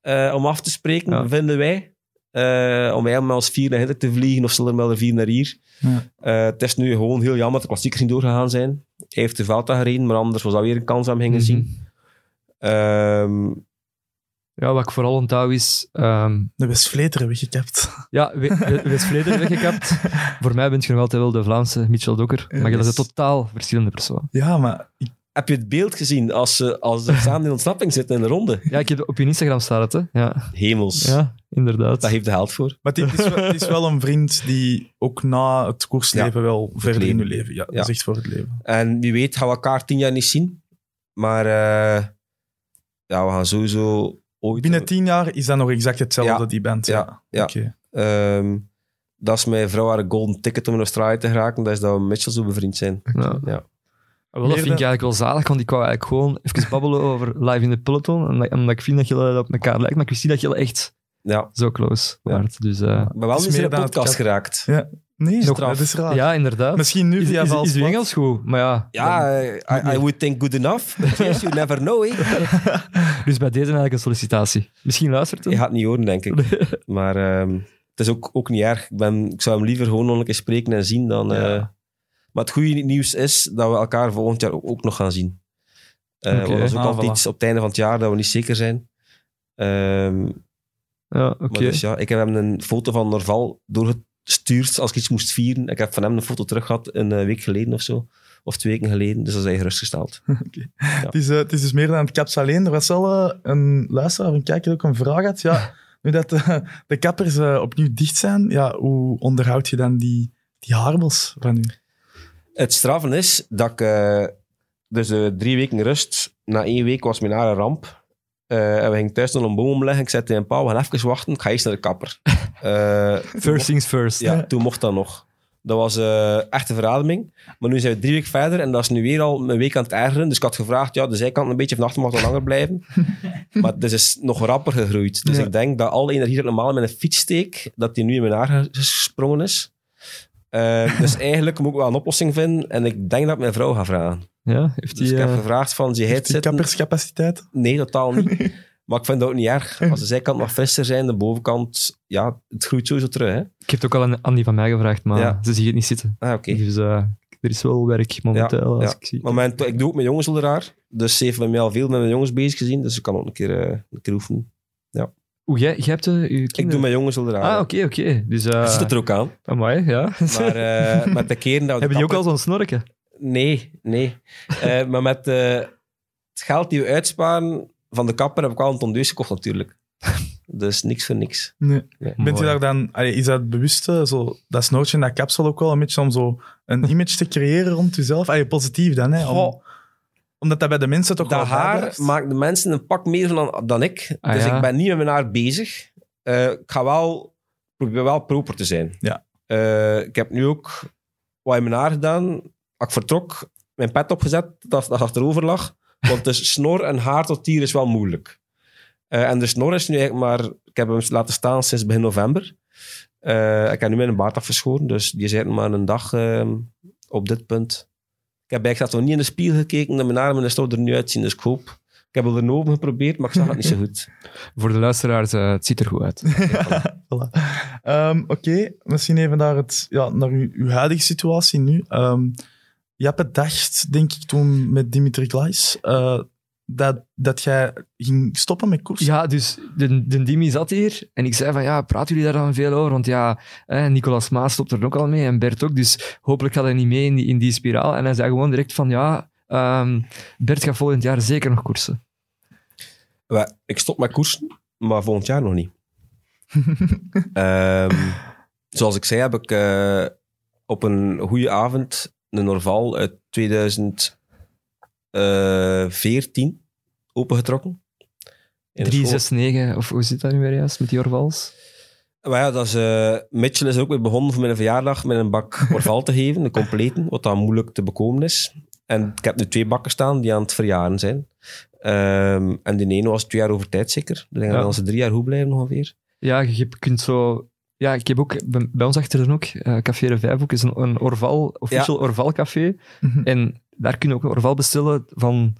eh, om af te spreken, Ja. vinden wij. eh, om mij maar als vier naar Hinter te vliegen of zullen wel er vier naar hier. Ja. Eh, het is nu gewoon heel jammer dat de klassiekers niet doorgegaan zijn. Hij heeft de Vuelta gereden, maar anders was dat weer een kans aan hem gingen Mhm. zien. Ehm, Ja, wat ik vooral onthoud is... ehm, De West-Vleteren weggekapt. ja, We- West-Vleteren [laughs] weggekapt. Voor mij bent je nog altijd wel de Vlaamse Mitchell Dokker. Maar je bent een totaal verschillende persoon. Ja, maar ik- heb je het beeld gezien als ze, als ze samen in ontsnapping zitten in de ronde? Ja, ik heb op je Instagram staan het, hè. Ja, Hemels. ja inderdaad. Daar heeft de geld voor. maar het is, wel, het is wel een vriend die ook na het koersleven wel verder in leven. je leven. Ja, dat Ja. is echt voor het leven. En wie weet gaan we elkaar tien jaar niet zien. Maar eh, ja, we gaan sowieso ooit... Binnen tien jaar is dat nog exact hetzelfde, Ja. die band. Ja. Ja, Ja. Oké. Ehm, dat is mijn vrouw haar golden ticket om in Australië te geraken. Dat is dat we Mitchell zo bevriend zijn. Ja. Ja. Wel, dat vind ik eigenlijk wel zalig, want ik wou eigenlijk gewoon even babbelen over live in de peloton. Omdat, omdat ik vind dat jullie op elkaar lijken, maar ik wist niet dat jullie echt Ja. zo close Ja. waren. Dus eh, Ik ben wel is in meer een podcast geraakt. Ja. Nee, Straf. dat is raar. ja, inderdaad. Misschien nu via is, is, Valsplat. uw Engels goed? Maar ja, Ja, eh, I, I would think good enough. But yes, you never know. eh. [laughs] dus bij deze eigenlijk een sollicitatie. Misschien luistert hij. Je gaat het niet horen, denk ik. [laughs] Maar ehm, het is ook, ook niet erg. Ik, ben, ik zou hem liever gewoon nog een keer spreken en zien dan... eh, maar het goede nieuws is dat we elkaar volgend jaar ook, ook nog gaan zien. Eh Oké. want dat is ook Ah, altijd voilà. iets op het einde van het jaar dat we niet zeker zijn. Ehm, Ja, oké. Maar dus ja, ik heb hem een foto van Norval doorgestuurd als ik iets moest vieren. Ik heb van hem een foto terug gehad een eh, week geleden of zo. Of twee weken geleden. Dus dat is eigenlijk gerustgesteld. [laughs] Het, is, eh, het is dus meer dan het caps alleen. Er was wel eh, een luisteraar of een kijker die ook een vraag had. Ja, [laughs] nu dat de kappers opnieuw dicht zijn, ja, hoe onderhoud je dan die, die haarbels van u? Het straffen is dat ik... dus eh, drie weken rust. Na één week was mijn haar een ramp. Eh, en we gingen thuis nog een boom omleggen. Ik zei tegen een pauw, we gaan even wachten. Ik ga eerst naar de kapper. Eh, [laughs] First things first. Ja, toen mocht dat nog. Dat was eh echt een verademing. Maar nu zijn we drie weken verder en dat is nu weer al een week aan het ergeren. Dus ik had gevraagd, ja, de zijkant een beetje vannacht mag nog langer blijven. [laughs] maar het is nog rapper gegroeid. Dus Ja. ik denk dat alle energie ik normaal in mijn fiets steek, dat die nu in mijn haar gesprongen is. Eh, dus [laughs] eigenlijk moet ik wel een oplossing vinden. En ik denk dat ik mijn vrouw ga vragen. Ja, heeft Dus ik heb eh, gevraagd van, het zitten? kapperscapaciteit? Nee, totaal niet. [laughs] Maar ik vind dat ook niet erg. Als de zijkant nog frisser zijn, de bovenkant, ja, het groeit sowieso terug. Hè? ik heb het ook al aan Andy van mij gevraagd, maar Ja. ze zien het niet zitten. Ah, oké. Dus eh, er is wel werk momenteel, als ja. ik zie. Maar mijn, ik doe ook met jongens raar. Dus ze heeft met mij al veel met mijn jongens bezig gezien. Dus ik kan ook een keer, eh, een keer oefenen. Hoe, jij, jij hebt je kinderen... Ik doe met jongens raar. Ah, oké, oké. Dus, Dat zit er ook aan. amai, ja. Maar eh, met de keren dat [laughs] we Hebben die ook al zo'n snorken? Nee, nee. Eh, maar met eh, het geld die we uitsparen van de kapper heb ik al een tondeus gekocht natuurlijk. Dus niks voor niks. Nee. Nee. Bent u daar dan, allee, is dat bewust, eh, zo, dat snootje en dat kapsel ook wel een beetje om zo een image te creëren rond uzelf? Allee, positief dan, hè? Om- omdat dat bij de mensen toch Dat wel haar bijblijft. maakt de mensen een pak meer van dan, dan ik. Ah, dus ja. ik ben niet met mijn haar bezig. Eh, ik ga wel, probeer wel proper te zijn. Ja. Eh, ik heb nu ook wat in mijn haar gedaan. Als ik vertrok, mijn pet opgezet, dat, dat achterover lag. Want dus [laughs] snor en haar tot hier is wel moeilijk. Eh, en de snor is nu eigenlijk maar... Ik heb hem laten staan sinds begin november. Eh, ik heb nu mijn baard afgeschoren, dus die is eigenlijk maar een dag eh, op dit punt. Ik heb eigenlijk nog niet in de spiegel gekeken mijn haar en er nu uitzien, dus ik hoop... Ik heb wel er oven geprobeerd, maar ik zag het niet zo goed. [laughs] Voor de luisteraars, eh, het ziet er goed uit. [laughs] Voilà. Ehm, Oké, misschien even naar, het, ja, naar uw, uw huidige situatie nu. Ehm Jappe dacht, denk ik, toen met Dimitri Klais, eh, dat, dat jij ging stoppen met koers. Ja, dus de, de Dimi zat hier en ik zei van ja, praten jullie daar dan veel over? Want ja, eh, Nicolas Maas stopt er ook al mee en Bert ook, dus hopelijk gaat hij niet mee in die, in die spiraal. En hij zei gewoon direct van ja, ehm, Bert gaat volgend jaar zeker nog koersen. Ik stop met koersen, maar volgend jaar nog niet. [laughs] Ehm, zoals ik zei, heb ik eh, op een goede avond een Norval uit 2014 opengetrokken. In de school. 369, of hoe zit dat nu weer juist met die Orvals? Maar ja, dat is, eh, Mitchell is er ook weer begonnen voor mijn verjaardag met een bak [laughs] Orval te geven, de completen, wat dan moeilijk te bekomen is. En ik heb nu twee bakken staan die aan het verjaren zijn. Ehm, en die ene was twee jaar over tijd zeker. Ik denk Ja. dat ze drie jaar goed blijven ongeveer. Ja, je kunt zo... Ja, ik heb ook, bij bij ons achter ook, eh, Café de Vijfhoek is een, een Orval, official Orval café. Mhm. En daar kun je ook een Orval bestellen van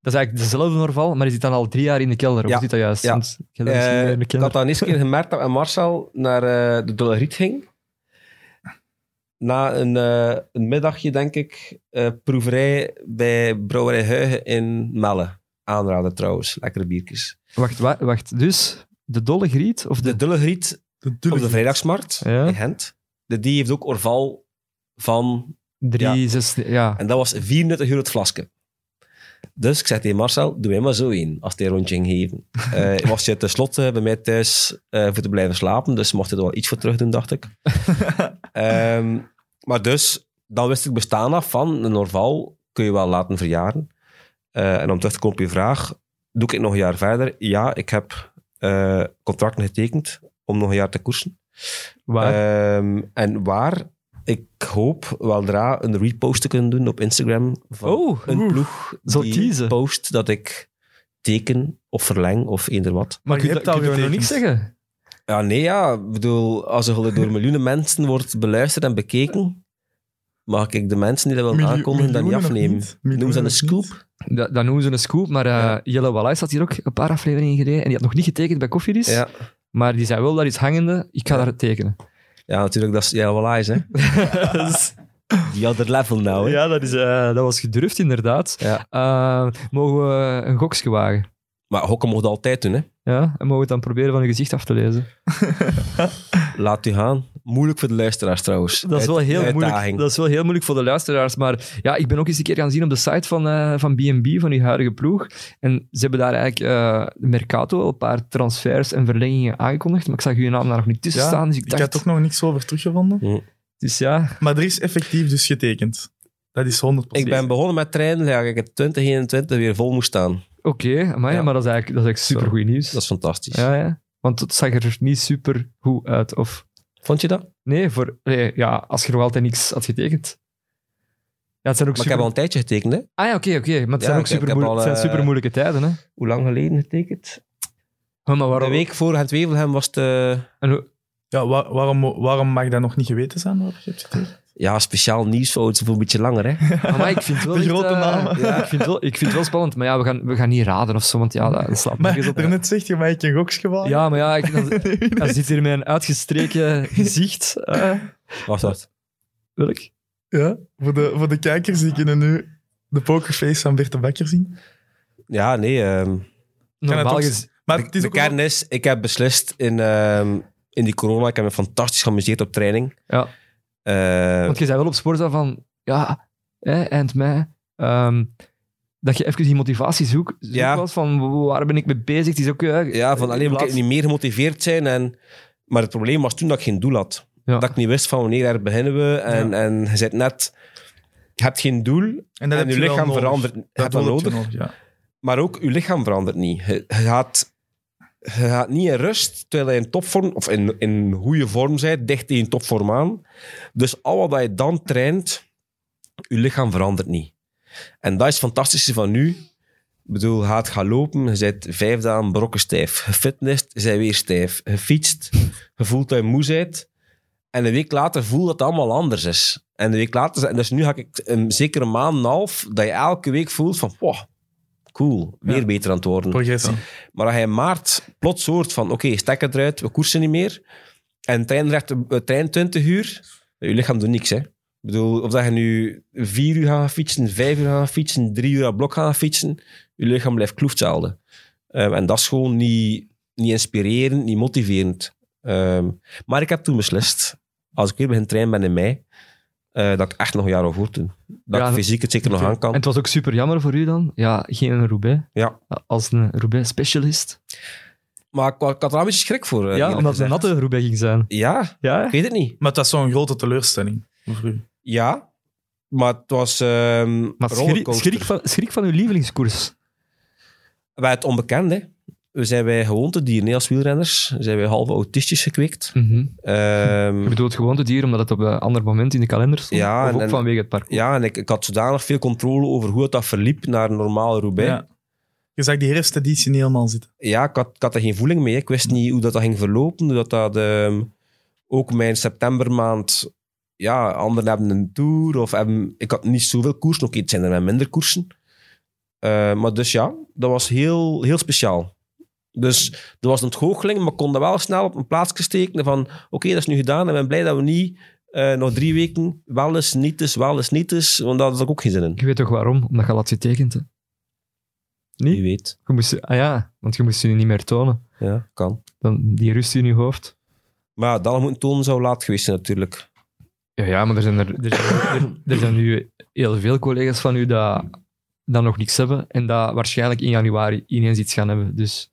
Dat is eigenlijk dezelfde Norval, maar die zit dan al drie jaar in de kelder. Of Ja. zit dat juist? Ja. Hebt misschien Eh, in de ik had dan eens een keer gemerkt dat Marcel naar eh, de Doleriet ging. Na een, een middagje, denk ik, proeverij bij Brouwerij Huigen in Melle. Aanraden trouwens, lekkere biertjes. Wacht, wa- wacht, dus de Dolle Griet? Of de... De Dullegriet De op de Vrijdagsmarkt Ja. in Gent. De, die heeft ook Orval van... Drie, zes... Ja. En dat was 34 euro het flasje. Dus ik zei tegen Marcel, doe mij maar zo in als hij een rondje ging geven. [laughs] Eh was je tenslotte bij mij thuis eh, voor te blijven slapen, dus mocht hij er wel iets voor terug doen, dacht ik. [laughs] Ehm, maar dus, dan wist ik bestaan af van een Norval kun je wel laten verjaren. Eh, en om terug te komen op je vraag, doe ik nog een jaar verder? Ja, ik heb eh, contracten getekend om nog een jaar te koersen. Waar? Ehm, en waar? Ik hoop weldra een repost te kunnen doen op Instagram van Oh, een ploeg Zo die teasen. post dat ik teken of verleng of eender wat. maar je hebt al je nog niks zeggen? Ja, nee, ja. Ik bedoel, als er door miljoenen mensen wordt beluisterd en bekeken, mag ik de mensen die dat willen Miljoen- aankondigen dat niet afnemen. niet. Miljoenen Noem ze een scoop. Dat, dat noemen ze een scoop, maar eh Ja. Jelle Wallace had hier ook een paar afleveringen geleden en die had nog niet getekend bij Koffiedis. Ja. Maar die zei wel, dat is hangende, ik ga daar tekenen. ja, natuurlijk, dat is ja, wel eyes, hè. [laughs] Die other level nou, hè. ja, dat, is, eh, dat was gedurfd inderdaad. Ja. Eh, mogen we een goksje wagen? Maar hokken mocht altijd doen, hè. Ja, en mogen we het dan proberen van je gezicht af te lezen? [laughs] Laat u gaan. Moeilijk voor de luisteraars, trouwens. Dat is, wel heel uitdaging. moeilijk, dat is wel heel moeilijk voor de luisteraars. Maar ja, ik ben ook eens een keer gaan zien op de site van, eh, van B&B, van die huidige ploeg. En ze hebben daar eigenlijk eh, de Mercato een paar transfers en verlengingen aangekondigd. Maar ik zag uw naam daar nog niet tussen Ja, staan. Dus ik Ik dacht, heb ook nog niks over teruggevonden. dus ja, Maar er is effectief dus getekend. Dat is 100%. Ik ben begonnen met trainen, ja, ik het 2021 weer vol moest staan. Oké. maar, Ja. maar dat is eigenlijk, dat is eigenlijk super goed nieuws. Dat is fantastisch. ja, ja. Want het zag er niet super goed uit. Of Vond je dat? nee, voor, nee, ja, als je nog altijd niks had getekend. Ja, het zijn ook super... ik heb al een tijdje getekend, hè. Ah ja, oké, oké. Maar het zijn ook ik- ik super, heb moe- al, het zijn eh, super moeilijke tijden, hè. Hoe lang geleden getekend? Maar waarom... De week voor het Wevelhem was het... eh, En hoe- Ja, wa- waarom, waarom mag dat nog niet geweten zijn? Waar je hebt getekend? ja, speciaal nieuwsfoto's voor een beetje langer, hè. [laughs] Maar ik vind het wel De grote eh, namen. Ja, ik vind, het wel, ik vind het wel spannend. Maar ja, we gaan, we gaan niet raden of zo, want ja, dat slaat Maar nergens op. daarnet zegt je ik een goksje wagen. Ja, maar ja, ik, dan, dan [laughs] zit hier met een uitgestreken gezicht. eh Was dat? welk? Ja, voor de, voor de kijkers die kunnen nu de pokerface van Bert de Bekker zien. Ja, nee. ehm, Normaal ook- gezien... Maar het is de ook kern is, ik heb beslist in, ehm, in die corona, ik heb me fantastisch geamuseerd op training. Ja. Eh, Want je zei wel op Sporza van, ja, hè, eind mei, ehm, dat je even die motivatie zoekt. zoekt Ja. was van, waar ben ik mee bezig? Het is ook... eh, ja, van alleen moet ik niet meer gemotiveerd zijn. En, maar het probleem was toen dat ik geen doel had. Ja. Dat ik niet wist van wanneer er beginnen we. En, en je zit net... Je hebt geen doel En, je lichaam nodig. verandert. Dat heb je nodig. ja. Maar ook je lichaam verandert niet. Je, je gaat, je gaat niet in rust terwijl je in topvorm, of in, in goede vorm bent, dicht tegen topvorm aan. Dus al wat je dan traint, je lichaam verandert niet. En dat is het fantastische van nu. Ik bedoel, gaat gaan lopen, je bent vijf dagen brokken stijf. Je fitness, je bent weer stijf. Je fietst, je voelt dat je moe bent. En een week later voel dat het allemaal anders is. En een week later, dus nu ga ik een zekere maand en half, dat je elke week voelt van, wow, cool, weer Ja. beter aan het worden. Progressie. Maar als hij in maart plots hoort van, oké, stekker eruit, we koersen niet meer. En trein recht, eh, trein 20 uur, je lichaam doet niks, hè. Ik bedoel, of dat je nu vier uur gaat fietsen, vijf uur gaat fietsen, drie uur aan blok gaat fietsen, je lichaam blijft kloefzelden. Um, en dat is gewoon niet, niet inspirerend, niet motiverend. Ehm, maar ik heb toen beslist, als ik weer begin trainen ben in mei, eh, dat ik echt nog een jaar wil voortdoen. Dat Ja, ik fysiek het zeker nog aan kan. En het was ook super jammer voor u dan. Ja, geen Roubaix. Ja. Als een Roubaix-specialist. Maar ik, ik had er een beetje schrik voor. eh, ja, omdat het een natte Roubaix ging zijn. Ja, Ja, ik weet het niet. Maar het was zo'n grote teleurstelling voor u. Ja, maar het was ehm maar schrik, rollercoaster. schrik, van, schrik van uw lievelingskoers. Bij het onbekende. We zijn wij gewoontedieren als wielrenners. Zijn wij half autistisch gekweekt. Mhm. Ehm, Je bedoelt gewoon het dier omdat het op een ander moment in de kalender stond? Ja, of en- ook vanwege het parcours? ja, en ik, ik had zodanig veel controle over hoe het dat verliep naar een normale Roubaix. Ja, Ja. Je zag die herfsteditie niet helemaal zitten. ik, had, ik had er geen voeling mee. Ik wist niet hoe dat, dat ging verlopen. Hoe dat, dat ehm, ook mijn septembermaand... Ja, anderen hebben een tour. Of hebben, ik had niet zoveel koersen. Oké, het zijn er minder koersen. Eh, maar dus ja, dat was heel, heel speciaal. Dus er was een ontgoocheling, maar kon dat wel snel op een plaatsje steken van oké, dat is nu gedaan en ik ben blij dat we niet eh, nog drie weken wel eens, niet eens, wel eens, niet eens, want daar had ik ook geen zin in. Je weet toch waarom? Omdat je getekend. hè? Niet? weet. Je moest, ah ja, want je moest je niet meer tonen. Ja, kan. Dan, die rust in je hoofd. Maar ja, dat moeten tonen zou laat geweest zijn natuurlijk. Ja, ja maar er zijn, er, er, zijn, er, er zijn nu heel veel collega's van u dat, dat nog niks hebben en dat waarschijnlijk in januari ineens iets gaan hebben. Dus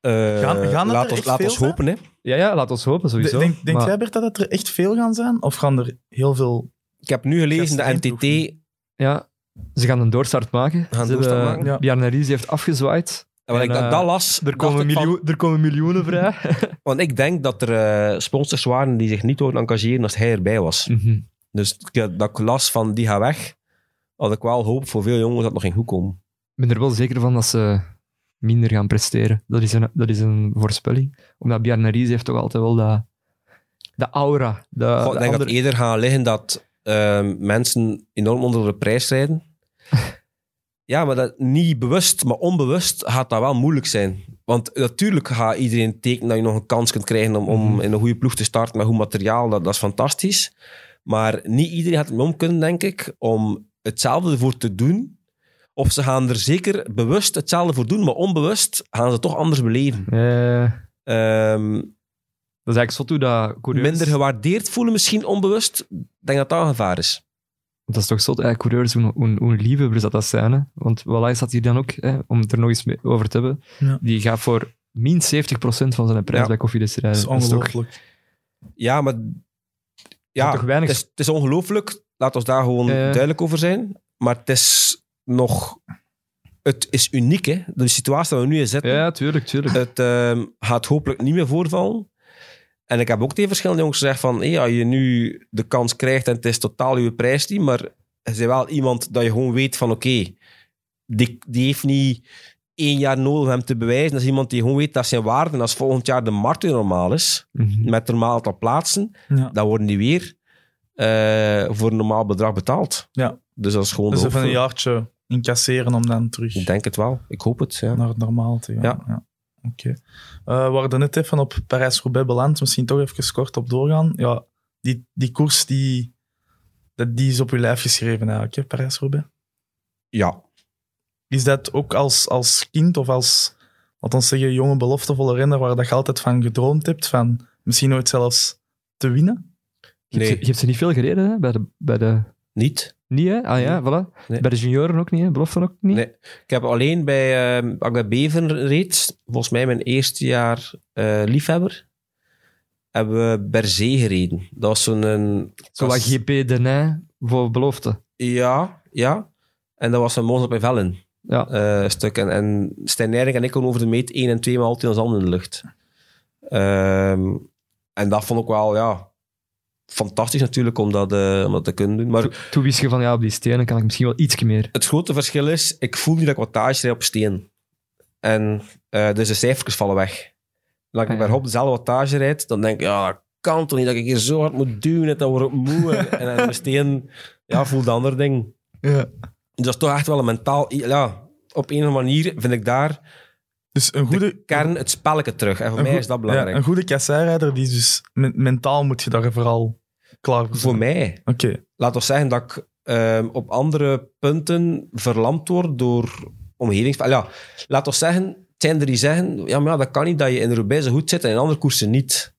Gaan- gaan laat er ons, laat ons hopen, hè. ja, ja laat ons hopen sowieso. Denk, denk Maar- jij, Bert, dat het er echt veel gaan zijn? Of gaan er heel veel... Ik heb nu gelezen, de NTT... Ja, ze gaan een doorstart maken. Gaan ze doorstart hebben- maken? Ja. Bjarne Ries heeft afgezwaaid. En wat En, ik dat, eh, dat las, Er komen, van- er komen miljoenen vrij. [laughs] want ik denk dat er eh, sponsors waren die zich niet wouden engageren als hij erbij was. Mhm. Dus dat ik las van die gaat weg, had ik wel hoop voor veel jongens dat het nog ging goed komen. Ik ben er wel zeker van dat ze minder gaan presteren. Dat is een, dat is een voorspelling. Omdat Bjarne Ries heeft toch altijd wel dat, de aura. De, Goh, de ik denk andere- dat eerder gaan liggen dat eh, mensen enorm onder de prijs rijden. [laughs] ja, maar dat, niet bewust, maar onbewust gaat dat wel moeilijk zijn. Want natuurlijk gaat iedereen tekenen dat je nog een kans kunt krijgen om, om Mhm. in een goede ploeg te starten met goed materiaal. Dat, dat is fantastisch. Maar niet iedereen gaat ermee om kunnen, denk ik, om hetzelfde ervoor te doen. Of ze gaan er zeker bewust hetzelfde voor doen, maar onbewust gaan ze toch anders beleven. Eh, Ehm, dat is eigenlijk zo toe dat coureurs... minder gewaardeerd voelen, misschien onbewust. Ik denk dat dat een gevaar is. Dat is toch zo, eh, coureurs, hoe, hoe, hoe liefhebbers dat dat zijn. Hè? Want Wallace zat hier dan ook, hè, om het er nog eens mee over te hebben. Ja. Die gaat voor min 70% van zijn prijs Ja. bij Koffiedis Dat rijden. is Dat is toch- ongelooflijk. Ja, maar ja, toch weinig- het, is, het is ongelooflijk. Laat ons daar gewoon duidelijk over zijn. Maar het is nog... Het is uniek, hè. De situatie waar we nu in zitten. Ja, tuurlijk, tuurlijk. Het ehm, gaat hopelijk niet meer voorvallen. En ik heb ook tegen verschillende jongens gezegd van... Hey, als je nu de kans krijgt en het is totaal je prijs niet, maar je bent wel iemand dat je gewoon weet van... Oké, die, die heeft niet één jaar nodig om hem te bewijzen. Dat is iemand die gewoon weet dat zijn waarde... En als volgend jaar de markt weer normaal is, Mhm. met een normaal aantal plaatsen, Ja. dan worden die weer eh, voor een normaal bedrag betaald. Ja. Dus dat is gewoon Dus de even een jaartje incasseren om dan terug Ik denk het wel. Ik hoop het, ja. naar het normaal te gaan. Ja. Oké. Eh, we waren net even op Parijs-Roubaix beland. Misschien toch even kort op doorgaan. Ja, die, die koers die, dat- die is op je lijf geschreven eigenlijk, Parijs-Roubaix. Ja. Is dat ook als, als kind of als, wat ons zeggen, jonge beloftevolle renner waar dat je altijd van gedroomd hebt, van misschien ooit zelfs te winnen? Je, hebt, Nee, ze- je hebt ze niet veel gereden hè? Bij, de, bij de... niet. Niet, hè? Ah ja, voilà. Nee. Bij de junioren ook niet, hè? Beloften ook niet? Nee. Ik heb alleen bij, uh, bij Beven reed, volgens mij mijn eerste jaar eh, liefhebber, hebben we Berzee gereden. Dat was zo'n... een- Zo was- GP Denij voor belofte. Ja, ja. En dat was een Mons op in Vellen Ja. eh, stuk. En, en Stijn en ik konden over de meet één en twee maal altijd ons handen in de lucht. Ehm, en dat vond ik wel, ja... Fantastisch natuurlijk om dat, eh, om dat te kunnen doen. Maar Toen, toen wist je van, ja, op die stenen kan ik misschien wel iets meer. het grote verschil is, ik voel nu dat ik wattage rijd op steen. En eh, dus de cijfertjes vallen weg. En als ik Ah, ja. bij Hop dezelfde wattage rijd, dan denk ik, ja, dat kan toch niet dat ik hier zo hard moet duwen, dat word ik moe. en en de steen, ja, voel de ander ding. Ja. Dus dat is toch echt wel een mentaal... Ja, op een of andere manier vind ik daar Dus een goede, de kern, het spelletje terug. En voor mij goed- is dat ja, belangrijk. een goede kasseirijder, die is dus men- mentaal moet je daar vooral klaar voor mij. Oké. Laat ons zeggen dat ik ehm, op andere punten verlamd word door omgevingsspel. Ja, laat ons zeggen, het zijn er die zeggen, ja, maar ja, dat kan niet dat je in Roubaix zo goed zit en in andere koersen niet.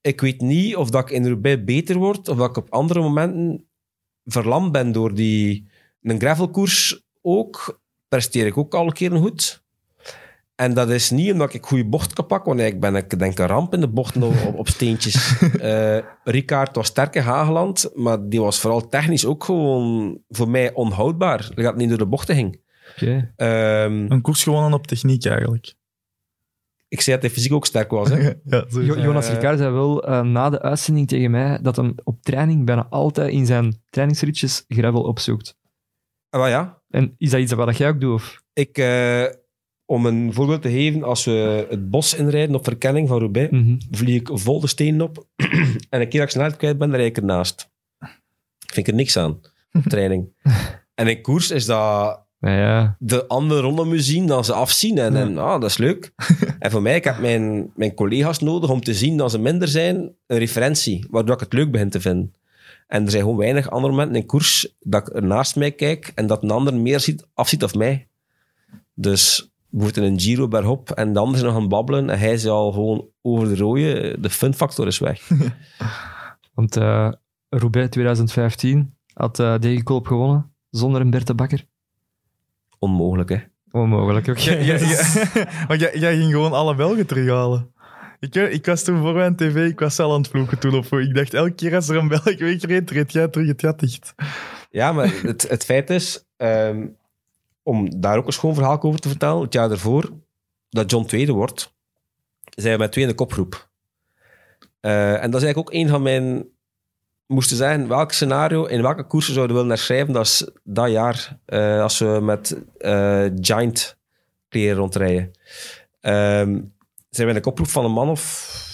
Ik weet niet of dat ik in Roubaix beter word, of dat ik op andere momenten verlamd ben door die... Een gravelkoers ook, presteer ik ook al een keer goed. En dat is niet omdat ik goede bocht kan pakken, want ik ben ik denk een ramp in de bochten op, steentjes. [laughs] Eh Ricard was sterk in Hageland, maar die was vooral technisch ook gewoon voor mij onhoudbaar. Dat het niet door de bochten ging. Oké. Ehm, Een koers gewonnen op techniek eigenlijk. ik zei dat hij fysiek ook sterk was. Hè? [laughs] ja, Jo-. Jonas Ricard zei wel eh, na de uitzending tegen mij dat hij op training bijna altijd in zijn trainingsritjes gravel opzoekt. Ah, ja, En is dat iets wat jij ook doet? Of? ik, eh, om een voorbeeld te geven, als we het bos inrijden op verkenning van Roubaix, Mhm. vlieg ik vol de stenen op [clears throat] en een keer dat ik snelheid kwijt ben, dan rijd ik ernaast. Vind ik er niks aan op training. [laughs] En in koers is dat Ja, de andere ronde moet zien, dan ze afzien. En, en ah, dat is leuk. [laughs] en voor mij, ik heb mijn, mijn collega's nodig om te zien dat ze minder zijn, een referentie, waardoor ik het leuk begin te vinden. En er zijn gewoon weinig andere momenten in koers dat ik er naast mij kijk en dat een ander meer ziet, afziet of mij. Dus bijvoorbeeld een Giro bergop en de ander is nog aan het babbelen en hij is al gewoon over de rode. De funfactor is weg. [laughs] Want eh Roubaix 2015 had eh Degenkolb gewonnen zonder een Berte Bakker. Onmogelijk, hè. Onmogelijk ook. Ja, ja, ja. [laughs] maar jij, jij ging gewoon alle Belgen terughalen. Ik, ik was toen voor mijn tv, ik was al aan het vloeken toen op. Ik dacht, elke keer als er een Belg wegreed, treed jij terug het gat dicht. Ja, maar het, het feit is, ehm, om daar ook een schoon verhaal over te vertellen, het jaar ervoor, dat John tweede wordt, zijn we met twee in de kopgroep. Eh, en dat is eigenlijk ook een van mijn... Moesten zeggen, welk scenario, in welke koersen zouden we willen herschrijven, dat is dat jaar, eh, als we met eh, Giant kleren rondrijden. Ehm, zijn we in de kopgroep van een man of...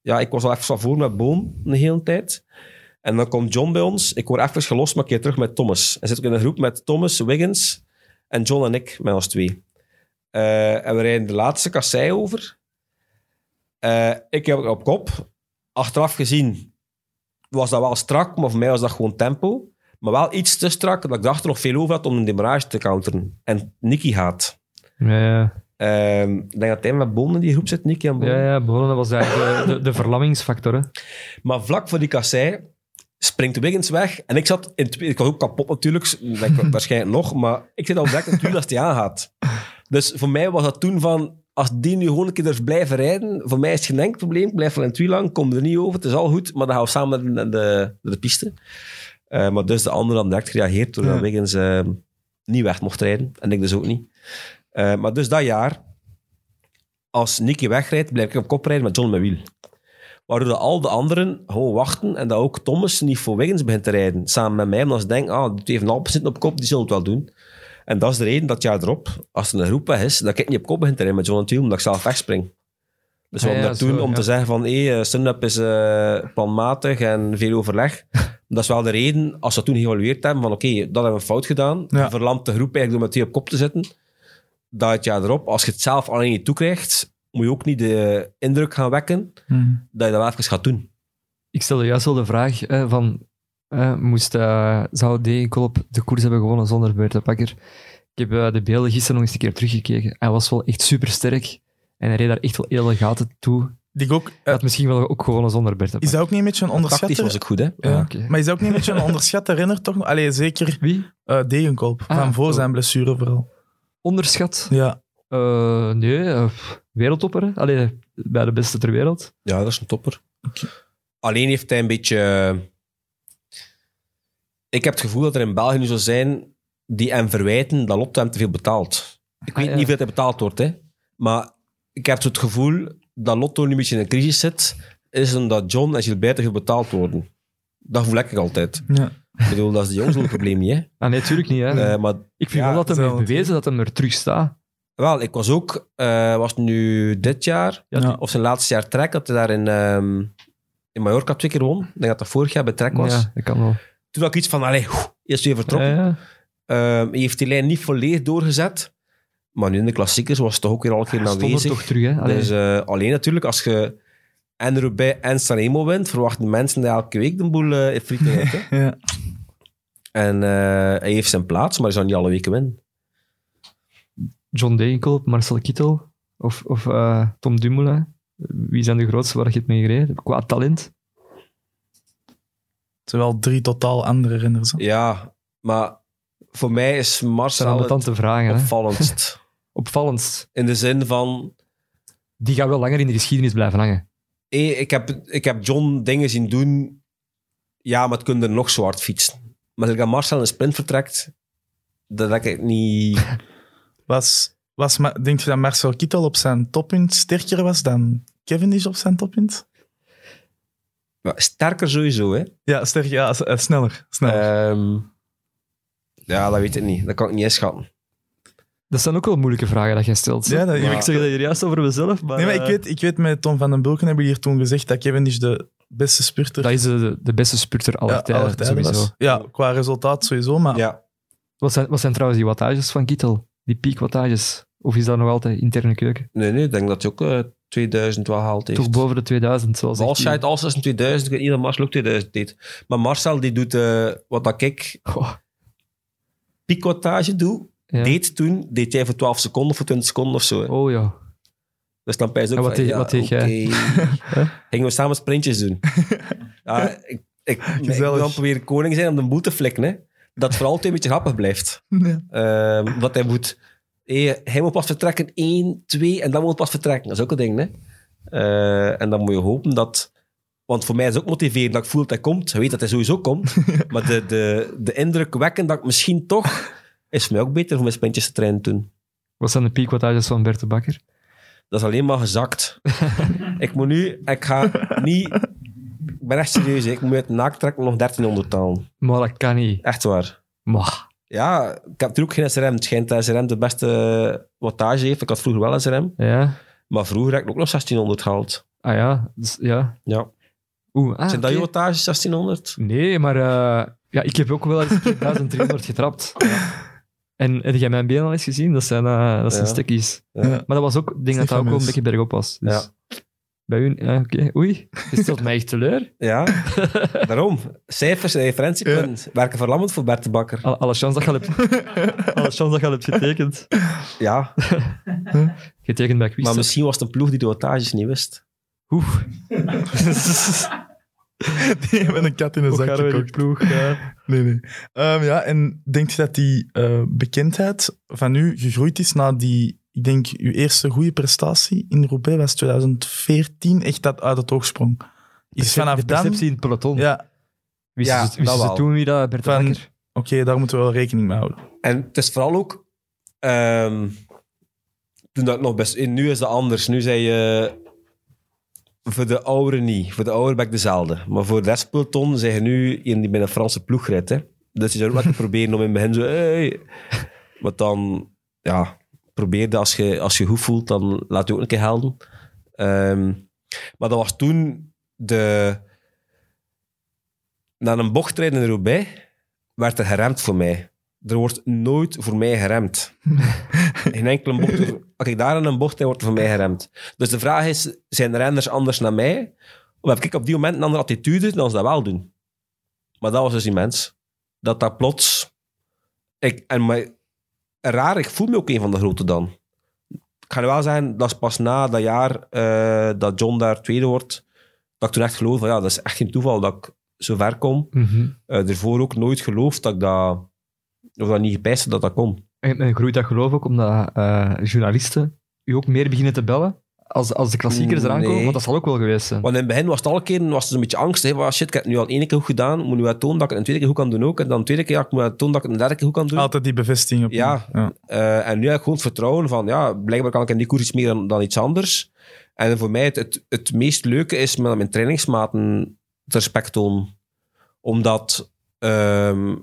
Ja, ik was al even van voor met Boom een hele tijd. En dan komt John bij ons. Ik word even gelost, maar ik keer terug met Thomas. En zit ik in een groep met Thomas, Wiggins en John en ik, met ons twee. Eh, en we rijden de laatste kassei over. Eh, ik heb het op kop. Achteraf gezien was dat wel strak, maar voor mij was dat gewoon tempo. Maar wel iets te strak, dat ik dacht er nog veel over had om een demarrage te counteren. En Nicky gaat. Ja, ja. Ehm, ik denk dat hij met Bonen in die groep zit, Nicky en Bonen. ja, ja Bonen was eigenlijk de, de, de verlammingsfactor. Hè. Maar vlak voor die kassei springt Wiggins weg. En ik zat in ik was ook kapot natuurlijk, [laughs] waarschijnlijk nog, maar ik zit al direct in het wiel als hij aangaat. Dus voor mij was dat toen van, als die nu gewoon een keer durft blijven rijden, voor mij is het geen enkel probleem, ik blijf wel in het wiel lang, kom er niet over, het is al goed, maar dan gaan we samen naar de, de, naar de piste. Eh, maar dus de andere dan direct gereageerd doordat Ja. Wiggins eh, niet weg mocht rijden. En ik dus ook niet. Eh, maar dus dat jaar, als Nicky wegrijdt, blijf ik op kop rijden met John mijn wiel. Waardoor dat al de anderen gewoon wachten en dat ook Thomas niet voor Wiggins begint te rijden. Samen met mij, omdat ze denken, ah, die heeft een half zitten op kop, die zullen het wel doen. En dat is de reden dat jaar erop, als er een groep weg is, dat ik niet op kop begin te rijden met John en Thiel, omdat ik zelf wegspring. Dus we Ah, hadden ja, daar toen zo, om ja. te zeggen van, hé, hey, stand-up is eh, planmatig en veel overleg. [laughs] dat is wel de reden, als we toen geëvalueerd hebben, van oké, dat hebben we fout gedaan. Ja. Verlamt de groep eigenlijk door met twee op kop te zitten. Dat het jaar erop, als je het zelf alleen niet toekrijgt, moet je ook niet de indruk gaan wekken Hmm. dat je dat wel even gaat doen. Ik stelde juist al de vraag hè, van, eh, moest, eh, zou Degenkolb de koers hebben gewonnen zonder Berte Bakker? Ik heb eh, de beelden gisteren nog eens een keer teruggekeken. Hij was wel echt super sterk en hij reed daar echt wel hele gaten toe. Die ik ook, Hij eh, had misschien wel ook gewonnen zonder Berte is dat ook niet een beetje een Tactisch onderschatte... was ik goed, hè? Ja. Ah, oké. Maar is dat ook niet een beetje een onderschatte renner, toch? Allee, zeker Wie? eh Degenkolb, Ah, van voor oh. zijn blessure vooral. Onderschat? Ja. Eh, nee, eh, wereldtopper. hè. Allee, bij de beste ter wereld. Ja, dat is een topper. Alleen heeft hij een beetje... Ik heb het gevoel dat er in België nu zo zijn die hem verwijten dat Lotto hem te veel betaalt. Ik weet Ah, ja. niet hoeveel hij betaald wordt, hè. Maar ik heb zo het gevoel dat Lotto nu een beetje in een crisis zit, is omdat John en Gilbert te veel betaald worden. Dat voel ik altijd. ja. Ik bedoel, dat is de jongens [laughs] probleem niet, hè. Ah, nee, natuurlijk niet. Hè. Eh, maar ik vind ja, wel dat hij heeft bewezen dat hij er terug staat. Wel, ik was ook... eh, was het nu dit jaar, Ja, Ja. of zijn laatste jaar trek, dat hij daar in, ehm, in Mallorca twee keer won. Ik denk dat dat vorig jaar bij trek was. Ja, dat kan wel. Toen had ik iets van, allee, eerst weer vertrokken. Ja, ja. Ehm, hij heeft die lijn niet volledig doorgezet. Maar nu in de klassiekers was het toch ook weer al een keer er aanwezig. toch terug. Hè. Allee, Dus eh, alleen natuurlijk, als je en Roubaix en Sanremo wint, verwachten mensen dat elke week de boel eh in frieten. [laughs] Ja. En eh, hij heeft zijn plaats, maar hij zou niet alle weken winnen. John Degenkolb, Marcel Kittel of, of eh, Tom Dumoulin. Wie zijn de grootste waar je het mee gereden hebt? Qua talent. Het zijn wel drie totaal andere renners. hè. Ja, maar voor mij is Dat zijn Marcel aan het te vragen. Hè. opvallendst. [laughs] Opvallendst. in de zin van, Die gaat wel langer in de geschiedenis blijven hangen. hé, ik, heb, ik heb John dingen zien doen, ja, maar het kunnen er nog zo hard fietsen. Maar als ik aan Marcel een sprint vertrekt, dat ik niet... [laughs] Was, was, denk je dat Marcel Kittel op zijn toppunt sterker was dan Cavendish op zijn toppunt? Sterker sowieso, hè. Ja, sterker, ja, eh, sneller. sneller. Ehm, ja, dat weet ik niet. Dat kan ik niet inschatten. Dat zijn ook wel moeilijke vragen dat jij stelt. Ja, dat- ik zeg dat hier juist over mezelf, maar, nee, maar ik eh, weet, ik weet met Tom van den Bulken hebben we hier toen gezegd dat Cavendish de beste spurter dat is de, de beste spurter aller ja, tijden, aller tijden sowieso. was. Ja, qua resultaat sowieso, maar Ja. Wat zijn, wat zijn trouwens die wattages van Kittel? Die piekwattages? Of is dat nog altijd interne keuken? Nee, nee, ik denk dat hij ook eh, 2000 wel heeft. Toch boven de 2000, zoals ik Walscheid, alles is een 2000. Ik weet niet dat Marcel ook 2000 deed. Maar Marcel, die doet eh, wat dat ik Goh, piekwattage doe, ja. deed toen, deed jij voor 12 seconden of voor 20 seconden of zo. hè. Oh ja. Dus dan pijs ook En wat van, deed- ja, wat deed jij? oké. [laughs] Gingen we samen sprintjes doen. [laughs] ja, ik, ik, wil dan proberen koning zijn om de boel te flikken. Hè. Dat het vooral een beetje grappig blijft. [laughs] Ehm, wat hij moet... eh, hij moet pas vertrekken, één, twee, en dan moet hij pas vertrekken. Dat is ook een ding, hè. Eh, en dan moet je hopen dat... Want voor mij is het ook motiverend dat ik voel dat hij komt. Je weet dat hij sowieso komt. [laughs] maar de, de, de indruk wekken dat ik misschien toch... Is voor mij ook beter om mijn sprintjes te trainen toen. Wat zijn de piekwattages van Bert de Bakker? Dat is alleen maar gezakt. [laughs] ik moet nu... Ik ga niet... Ik ben echt serieus. Ik moet uit de naak trekken nog 1300 halen. Maar dat kan niet. Echt waar. Maar, Ja, ik heb natuurlijk ook geen SRM. Het schijnt dat SRM de beste wattage heeft. Ik had vroeger wel SRM. ja. Maar vroeger heb ik ook nog 1600 gehaald. Ah ja, dus, ja. Ja. Oeh, ah, Zijn dat je wattage, 1600? Nee, maar eh, ja, ik heb ook wel eens een keer 1300 getrapt. [laughs] En heb jij mijn benen al eens gezien? Dat zijn, eh, dat zijn Ja. stukjes. Ja. Maar dat was ook, ik denk dat dat ook wel een beetje bergop was. Dus Ja. Bij u, ja, oké. Oei, je stelt mij echt teleur. [laughs] Ja, daarom. Cijfers en referentiepunten werken verlammend voor Bert de Bakker. Alle, alle chance dat je al hebt, [laughs] alle chance dat je al hebt getekend. Ja, [laughs] Getekend bij Quickstep. maar misschien was het een ploeg die de wattages niet wist. Oeh. Die hebben een kat in een zak gekocht. ploeg? Ja. Nee, nee. Ehm, ja, en denk je dat die eh, bekendheid van u gegroeid is na die, ik denk, uw eerste goede prestatie in Roubaix was 2014, echt dat uit het oog sprong? Is vanaf de dan... perceptie in het peloton. Ja, Wisten Ja, ze, wisten dat ze wel. toen wie dat Bert oké, daar moeten we wel rekening mee houden. En het is vooral ook... ehm, toen dat nog best... Nu is dat anders. Nu zei je... Voor de ouderen niet. Voor de ouderen ben ik dezelfde. Maar voor de restpeloton zijn je nu in die bij een Franse ploegrit. Hè? Dus je zou ook lekker [laughs] proberen om in het begin zo... Hey. Maar dan... Ja, probeer dat als je, als je goed voelt, dan laat je ook een keer helden. Ehm, maar dat was toen de... Na een bochtrijden in Roubaix werd er geremd voor mij. Er wordt nooit voor mij geremd. [laughs] Geen enkele bocht. Als ik daar in een bocht rijd, wordt er voor mij geremd. Dus de vraag is, zijn renners anders naar mij? Of heb ik op die moment een andere attitude dan ze dat wel doen? Maar dat was dus immens. Dat dat plots... Ik, en maar, raar, ik voel me ook een van de grote dan. Ik ga nu wel zeggen, dat is pas na dat jaar eh, dat John daar tweede wordt, dat ik toen echt geloof van ja, dat is echt geen toeval dat ik zo ver kom. Ervoor ook nooit geloofd dat ik dat... Of dat niet gepijst dat dat kon. En, en groeit dat geloof ook omdat eh, journalisten u ook meer beginnen te bellen als, als de klassiekers eraan Nee. komen? Want dat zal ook wel geweest zijn. Want in het begin was het alle keren was het een beetje angst. Hè, van, shit, ik heb het nu al één keer goed gedaan. Moet nu wel tonen dat ik het een tweede keer goed kan doen ook. En dan de tweede keer, ja, ik moet tonen dat ik het een derde keer goed kan doen. Altijd die bevestiging. Op Ja. ja. Eh, en nu heb ik gewoon het vertrouwen van, ja, blijkbaar kan ik in die koers iets meer dan, dan iets anders. En voor mij het, het, het meest leuke is met mijn trainingsmaten te respect tonen. Omdat, ehm,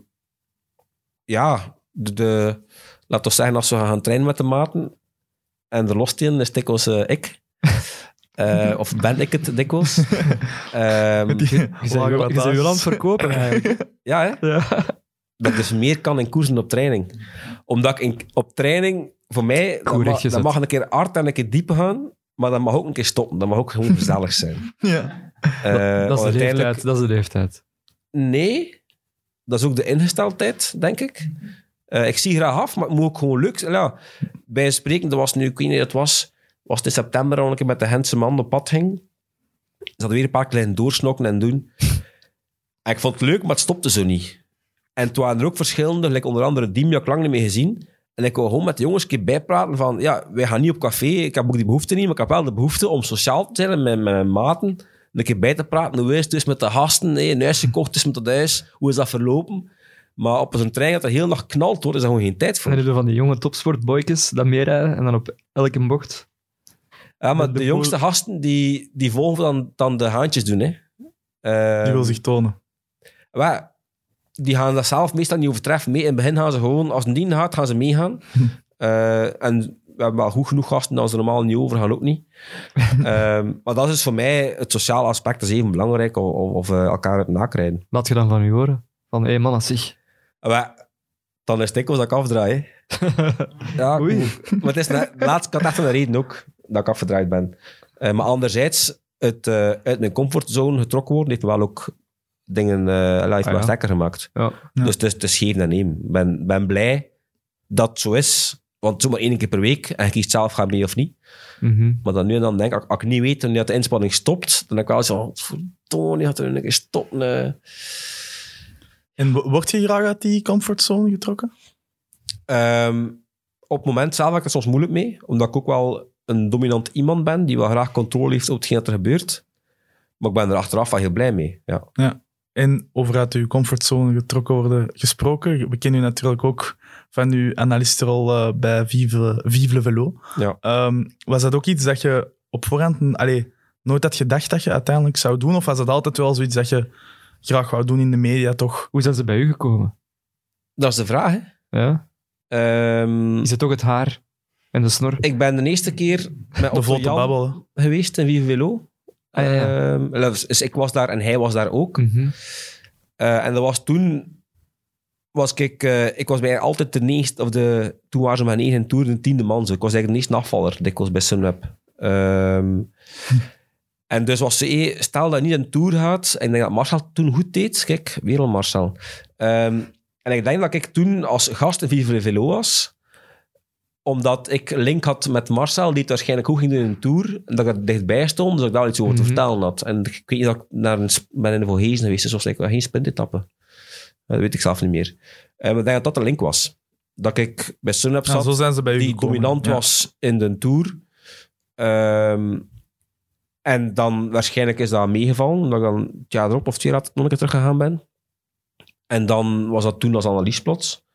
ja, de, de, laat ons zeggen, als we gaan trainen met de maten en de lost in is dikwijls eh, ik. Eh, of ben ik het dikwijls. [laughs] Die Je bent je land verkopen eigenlijk. [laughs] ja, hè? ja. dat ik dus meer kan in koersen op training. Omdat ik in- op training, voor mij, dat mag, dat een keer hard en een keer diep gaan, maar dat mag ook een keer stoppen. Dat mag ook gewoon gezellig zijn. [laughs] Ja. Eh, dat, is de leeftijd, dat is de leeftijd. Nee, dat is ook de ingesteldheid, denk ik. Eh, ik zie graag af, maar het moet ook gewoon leuk zijn. Ja, bij een spreken, dat was nu, ik weet niet het was, was het in september al een met de Gentse man op pad ging. Ze hadden weer een paar kleine doorsnokken en doen. En ik vond het leuk, maar het stopte zo niet. En toen waren er ook verschillende, like onder andere Diem, die lang niet meer gezien. En ik wou gewoon met de jongens een keer bijpraten van, ja, wij gaan niet op café, ik heb ook die behoefte niet, maar ik heb wel de behoefte om sociaal te zijn met, met mijn maten. Een keer bij te praten, hoe is dus met de gasten, hey, een huis gekocht is met dat huis, hoe is dat verlopen? Maar op zo'n trein dat er heel nacht knalt wordt, is daar gewoon geen tijd voor. dan heb je van die jonge topsportboykes dat meerijden en dan op elke bocht. Ja, maar de jongste gasten, die, die volgen dan, dan de haantjes doen, hè. Eh, Die wil zich tonen. Maar die gaan dat zelf meestal niet overtreffen. Mee. In het begin gaan ze gewoon, als een dien gaat, gaan ze meegaan. [laughs] Eh, en we hebben wel goed genoeg gasten, dan ze normaal niet overgaan ook niet. [laughs] Ehm, maar dat is voor mij, het sociale aspect is even belangrijk, of, of, of, eh, elkaar uit de naak rijden. Wat je dan van u horen? Van, hé hey, man, zeg. Maar dan is het dikwijls dat ik afdraai. [laughs] ja, Oei. ik- maar het is laatst ik had echt een reden ook dat ik afgedraaid ben. Eh, maar anderzijds, het eh, uit mijn comfortzone getrokken worden, heeft me wel ook dingen uh, heeft me Ah, sterker gemaakt. Ja. Ja. Dus het is, het is geven en nemen. Ik ben, ben blij dat het zo is. Want het is maar één keer per week en je kiest zelf, ga mee of niet. Mhm. Maar dan nu en dan denk ik, als, ik niet weet wanneer de inspanning stopt, dan denk ik wel zo, verdomme, gaat er een keer stoppen. eh. En wo- word je graag uit die comfortzone getrokken? Ehm, op het moment zelf heb ik er soms moeilijk mee, omdat ik ook wel een dominant iemand ben, die wel graag controle heeft op hetgeen dat er gebeurt. Maar ik ben er achteraf wel heel blij mee. Ja. En over uit uw comfortzone getrokken worden gesproken. We kennen u natuurlijk ook van uw analysterol eh, bij Vive, Vive le Velo. Ja. Ehm, was dat ook iets dat je op voorhand allee, nooit had gedacht dat je uiteindelijk zou doen? Of was dat altijd wel zoiets dat je graag wou doen in de media, toch? Hoe zijn ze bij u gekomen? Dat is de vraag. Hè? Ja? Ehm, Is het ook het haar en de snor? ik ben de eerste keer met De Otto vlotte Jan babbel. geweest in Vive Velo. Ah, ja. Ehm, dus ik was daar en hij was daar ook. Mhm. Eh, en dat was toen... Was ik, eh, ik was bij altijd de neest, of de, toen waren ze maar negen in Tour, de tiende man. Zo. Ik was eigenlijk de eerste afvaller, dikwijls bij Sunweb. Ehm, [laughs] en dus was ze, eh, stel dat je niet in Tour gaat, en ik denk dat Marcel toen goed deed, kijk, wereld Marcel. Ehm, en ik denk dat ik toen als gast in Vive Velo was, omdat ik link had met Marcel, die het waarschijnlijk goed ging doen in een Tour, en dat ik er dichtbij stond, dus dat ik daar iets over te Mhm. vertellen had. En ik weet niet dat ik naar een, ben in de Vogezen geweest, dus was ik geen sprintetappe. Dat weet ik zelf niet meer. Eh, maar ik denk dat dat de link was. Dat ik bij Sunweb Ja, zat, zo bij die gekomen. dominant Ja. was in de Tour. Ehm, en dan waarschijnlijk is dat meegevallen, omdat ik dan het jaar erop of twee jaar nog een keer teruggegaan ben. En dan was dat toen als analist plots.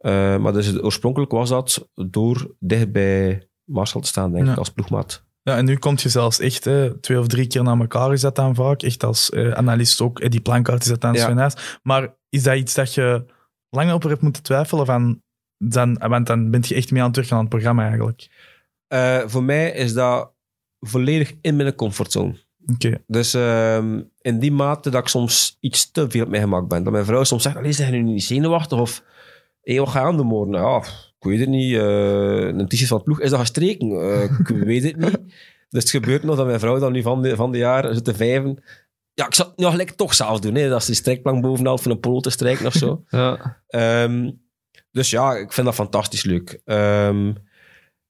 Eh, maar dus oorspronkelijk was dat door dicht bij Marcel te staan, denk Ja. ik, als ploegmaat. Ja, en nu komt je zelfs echt hè, twee of drie keer naar elkaar, is dat dan vaak. Echt als eh, analist ook. Eddie Plankaart is dat dan Ja. Maar is dat iets dat je langer op hebt moeten twijfelen? Van, dan, want dan ben je echt mee aan het werken aan het programma eigenlijk. Eh, voor mij is dat volledig in mijn comfortzone. Oké. Dus ehm, in die mate dat ik soms iets te veel op mijn gemak ben. Dat mijn vrouw soms zegt, allee, zijn nu niet zenuwachtig? Of, hé, wat ga je aan doen morgen? Ja, pff, ik weet het niet. eh, een t-shirt van het ploeg, is dat gestreken? Eh, ik [laughs] weet het niet. Dus het gebeurt nog dat mijn vrouw dan nu van de, van de jaar zit te vijven. Ja, ik zou het nou gelijk toch zelf doen. Hè, dat ze die strijkplank bovenal voor een polo te strijken of zo. [laughs] Ja. Ehm, dus ja, ik vind dat fantastisch leuk. Ehm,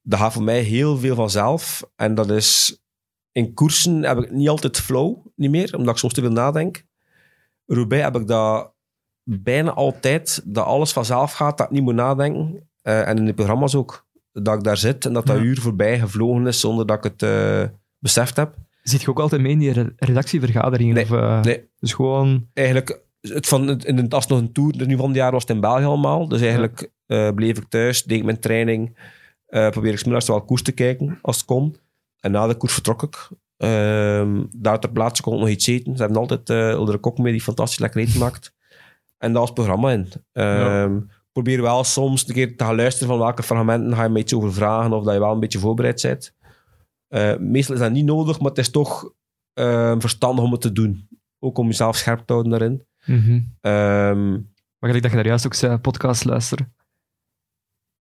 dat gaat voor mij heel veel vanzelf. En dat is... In koersen heb ik niet altijd flow, niet meer, omdat ik soms te veel nadenk. Roubaix heb ik dat bijna altijd, dat alles vanzelf gaat, dat ik niet moet nadenken. Eh, en in de programma's ook. Dat ik daar zit en dat dat Ja. uur voorbij gevlogen is zonder dat ik het eh, beseft heb. Zit je ook altijd mee in die re- redactievergaderingen? Nee, Of, eh, nee. Dus gewoon... eigenlijk, het van, het- in het, als nog een tour, dus nu van het jaar was het in België allemaal. Dus eigenlijk eh, bleef ik thuis, deed ik mijn training, probeer ik 's middags wel koers te kijken als het kon. En na de koers vertrok ik. Ehm, daar ter plaatse kon ik nog iets eten. Ze hebben altijd uh, Ulder Kok mee die fantastisch lekker eten maakt. En daar was het programma in. Ehm, Probeer wel soms een keer te gaan luisteren van welke fragmenten ga je me iets over vragen of dat je wel een beetje voorbereid bent. Eh, meestal is dat niet nodig, maar het is toch eh, verstandig om het te doen. Ook om jezelf scherp te houden daarin. Mhm. Ehm, Maar gelijk dat je daar juist ook zei, podcast luisteren.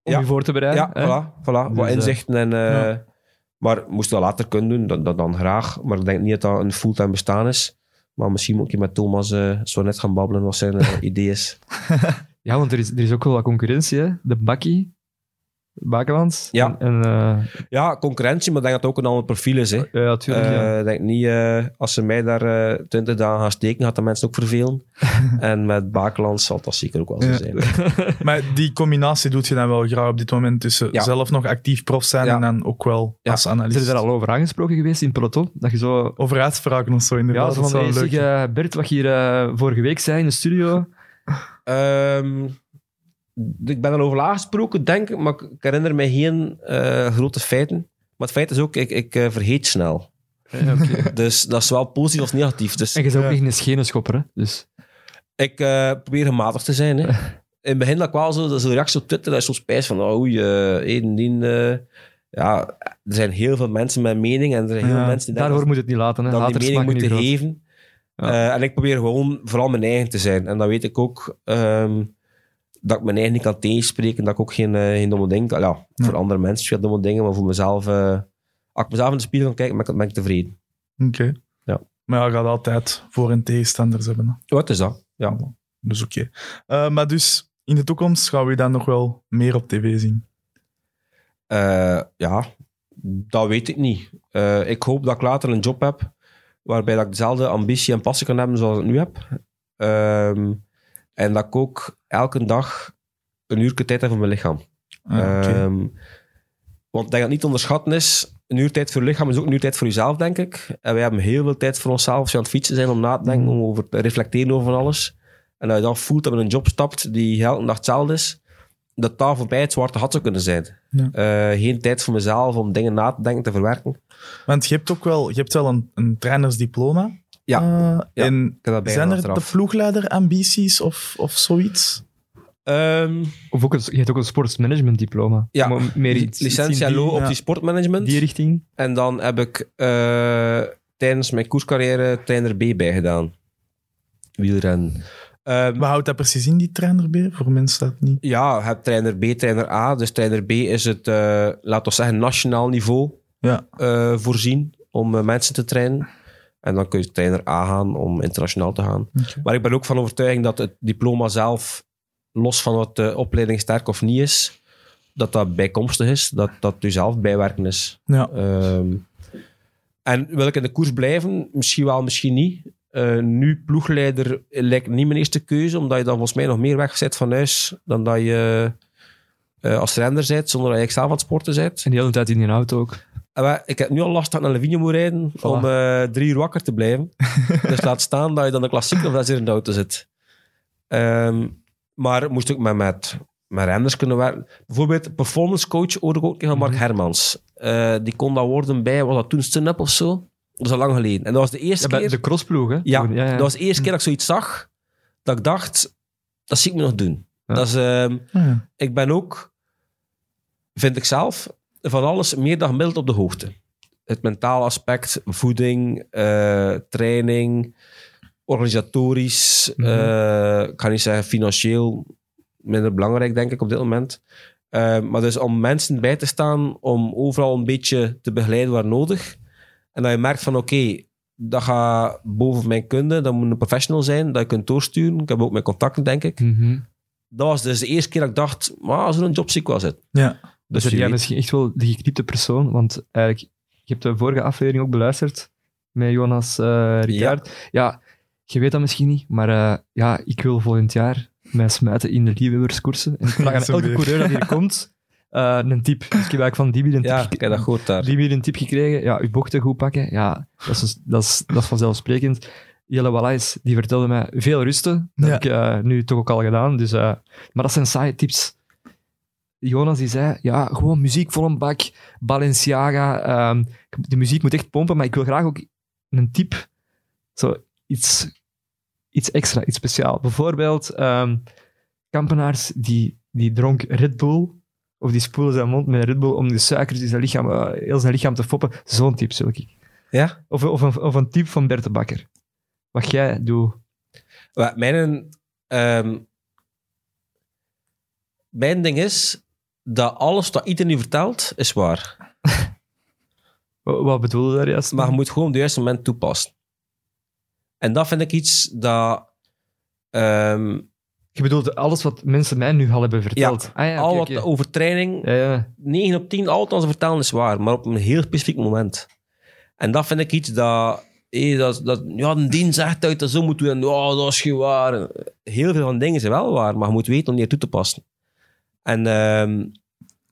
Om Ja. je voor te bereiden. ja, voilà, voilà. Dus, wat eh, inzichten. En, eh, ja. Maar moest dat later kunnen doen, dan, dan, dan graag. Maar ik denk niet dat dat een fulltime bestaan is. Maar misschien moet ik met Thomas eh, zo net gaan babbelen wat zijn eh, [laughs] idee is. Ja, want er is, er is ook wel wat concurrentie. Hè? De Bakkie, Bakelands. Ja. En, en, eh, Ja, concurrentie, maar ik denk dat het ook een ander profiel is. Hè. ja, ja, tuurlijk. ja. Eh, Ik denk niet, eh, als ze mij daar 20 dagen gaan steken, gaat de mensen ook vervelen. [laughs] en met Bakeland zal dat zeker ook wel zo Ja. zijn. [laughs] Maar die combinatie doet je dan wel graag op dit moment tussen Ja. zelf nog actief prof zijn Ja. en dan ook wel Ja. als Zijn analist. er daar al over aangesproken geweest in het peloton? Dat je zo... Over uitspraken of zo, Ja, inderdaad. zo dat van, is wel hey, leuk. zeg, eh, Bert, wat je hier vorige week zei in de studio. Ehm, ik ben erover aangesproken, denk ik, maar ik herinner me geen eh, grote feiten. Maar het feit is ook, ik, ik vergeet snel. Ja, oké. [laughs] Dus dat is zowel positief als negatief. Dus En je bent ook Ja. niet een schenenschopper, hè? Dus, ik eh, probeer gematigd te zijn. Hè. [laughs] In het begin dat ik wel zo, dat is een reactie op Twitter, dat is zo spijs van, oh, oei, eh één, dien, eh, ja, er zijn heel veel mensen met mening en er zijn heel Ja, veel mensen die denken daarvoor moet het niet laten. Hè? dan die mening moeten geven. Ja. Eh, en ik probeer gewoon vooral mijn eigen te zijn. En dat weet ik ook. ehm, dat ik mijn eigen niet kan tegenspreken, dat ik ook geen, eh, geen domme dingen... Ja, voor andere mensen veel domme dingen, maar voor mezelf... eh, als ik mezelf in de spiegel kan kijken, ben ik, ben ik tevreden. Oké. Ja. Maar ja, je gaat altijd voor- en tegenstanders hebben. Hè. Wat is dat? Ja. Dus oké. Eh, maar dus, in de toekomst gaan we je dan nog wel meer op tv zien. Ja, dat weet ik niet. Ik hoop dat ik later een job heb waarbij dat ik dezelfde ambitie en passie kan hebben zoals ik nu heb. Ehm, en dat ik ook elke dag een uur tijd heb voor mijn lichaam. Ah. Ehm, want ik denk dat het niet te onderschatten is. Een uur tijd voor je lichaam is ook een uur tijd voor jezelf, denk ik. En wij hebben heel veel tijd voor onszelf als we aan het fietsen zijn om na te denken, Mm. om over te reflecteren over alles. En dat je dan voelt dat je in een job stapt die elke dag hetzelfde is, dat daar voorbij het zwarte gat zou kunnen zijn. Ja. Eh, geen tijd voor mezelf om dingen na te denken, te verwerken. Want je hebt ook wel, je hebt wel een, een trainersdiploma. Ja. Eh, Ja, En zijn er de ploegleiderambities of, of zoiets? Ehm, Of ook een, je hebt ook een sportsmanagement diploma. Ja, Maar meer iets, licentie LO op ja. die sportmanagement. die richting. En dan heb ik eh, tijdens mijn koerscarrière trainer B bijgedaan. Wielrennen. Ehm, Wat houdt dat precies in, die trainer B? Voor mensen dat niet... ja, je hebt trainer B, trainer A. Dus trainer B is het, eh laten we zeggen, nationaal niveau Ja. eh, voorzien om mensen te trainen. En dan kun je trainer A gaan om internationaal te gaan. Maar ik ben ook van overtuiging dat het diploma zelf, los van wat de opleiding sterk of niet is, dat dat bijkomstig is, dat dat je zelf bijwerken is. Ja. Ehm, en wil ik in de koers blijven? Misschien wel, misschien niet. Eh, nu ploegleider lijkt niet mijn eerste keuze, omdat je dan volgens mij nog meer weg zit van huis dan dat je eh, als renner bent, zonder dat je zelf aan het sporten bent. En de hele tijd in die auto ook. Wij- ik heb nu al last dat ik naar Lavigne moet rijden om eh, drie uur wakker te blijven. [laughs] dus laat staan dat je dan de klassieker of dat je in de auto zit. Ehm, maar moest ook met, met, met renners kunnen werken. Bijvoorbeeld performance coach hoorde ik ook van Mark Hermans. Eh, die kon dat worden bij, was dat toen Stun-Up of zo? Dat is al lang geleden. En dat was de eerste Ja, keer... de crossploeg, hè? Ja, ja, ja. dat was de eerste keer dat ik zoiets zag, dat ik dacht, dat zie ik me nog doen. Dat is, ehm, Ah, ja. ik ben ook, vind ik zelf, van alles meer dan gemiddeld op de hoogte. Het mentale aspect, voeding, eh, training, organisatorisch, eh, ik ga niet zeggen financieel, minder belangrijk denk ik op dit moment. Eh, maar dus om mensen bij te staan, om overal een beetje te begeleiden waar nodig. En dat je merkt van oké, dat gaat boven mijn kunde, dat moet een professional zijn, dat je kunt doorsturen. Ik heb ook mijn contacten, denk ik. Mhm. Dat was dus de eerste keer dat ik dacht, maar als er een job ziek was het. ja. Dus jij weet. misschien echt wel de gekniepte persoon, want eigenlijk, je hebt de vorige aflevering ook beluisterd met Jonas eh Ricard. Ja. je weet dat misschien niet, maar eh, ja, ik wil volgend jaar mij smijten in de Liewewerskoersen. En ik vraag [laughs] aan elke weer. coureur dat hier [laughs] komt eh, een tip. Dus ik heb eigenlijk van Dibi een tip, Ja, gek- ik heb dat gehoord daar. Dibi een tip gekregen. Ja, uw bochten goed pakken. Ja, dat is, dat is, dat is vanzelfsprekend. Jelle Wallace, die vertelde mij veel rusten. Dat Ja. heb ik nu toch ook al gedaan. Dus, maar dat zijn saaie tips. Jonas die zei, ja, gewoon muziek vol een bak, Balenciaga. ehm, de muziek moet echt pompen, maar ik wil graag ook een tip. Zo iets, iets extra, iets speciaal. Bijvoorbeeld, ehm, kampenaars die, die dronk Red Bull, of die spoelen zijn mond met Red Bull om de suikers in zijn lichaam, eh, heel zijn lichaam te foppen. Zo'n tip zoek ik. Ja? Of, of, een, of een tip van Bert de Bakker. Wat jij doet. Mijn, ehm, mijn ding is dat alles wat iedereen nu vertelt, is waar. [laughs] Wat, bedoel je daar juist? Maar je moet gewoon op het juiste moment toepassen. En dat vind ik iets dat... ehm, Je bedoelt alles wat mensen mij nu al hebben verteld. Ah, ja, al wat oké. over training, Ja, ja. 9 op 10, al wat ze vertellen is waar, maar op een heel specifiek moment. En dat vind ik iets dat... hé, dat, dat ja, een dien zegt uit dat zo moet doen. En ja, dat is geen waar. Heel veel van dingen zijn wel waar, maar je moet weten om die toe te passen. En ehm,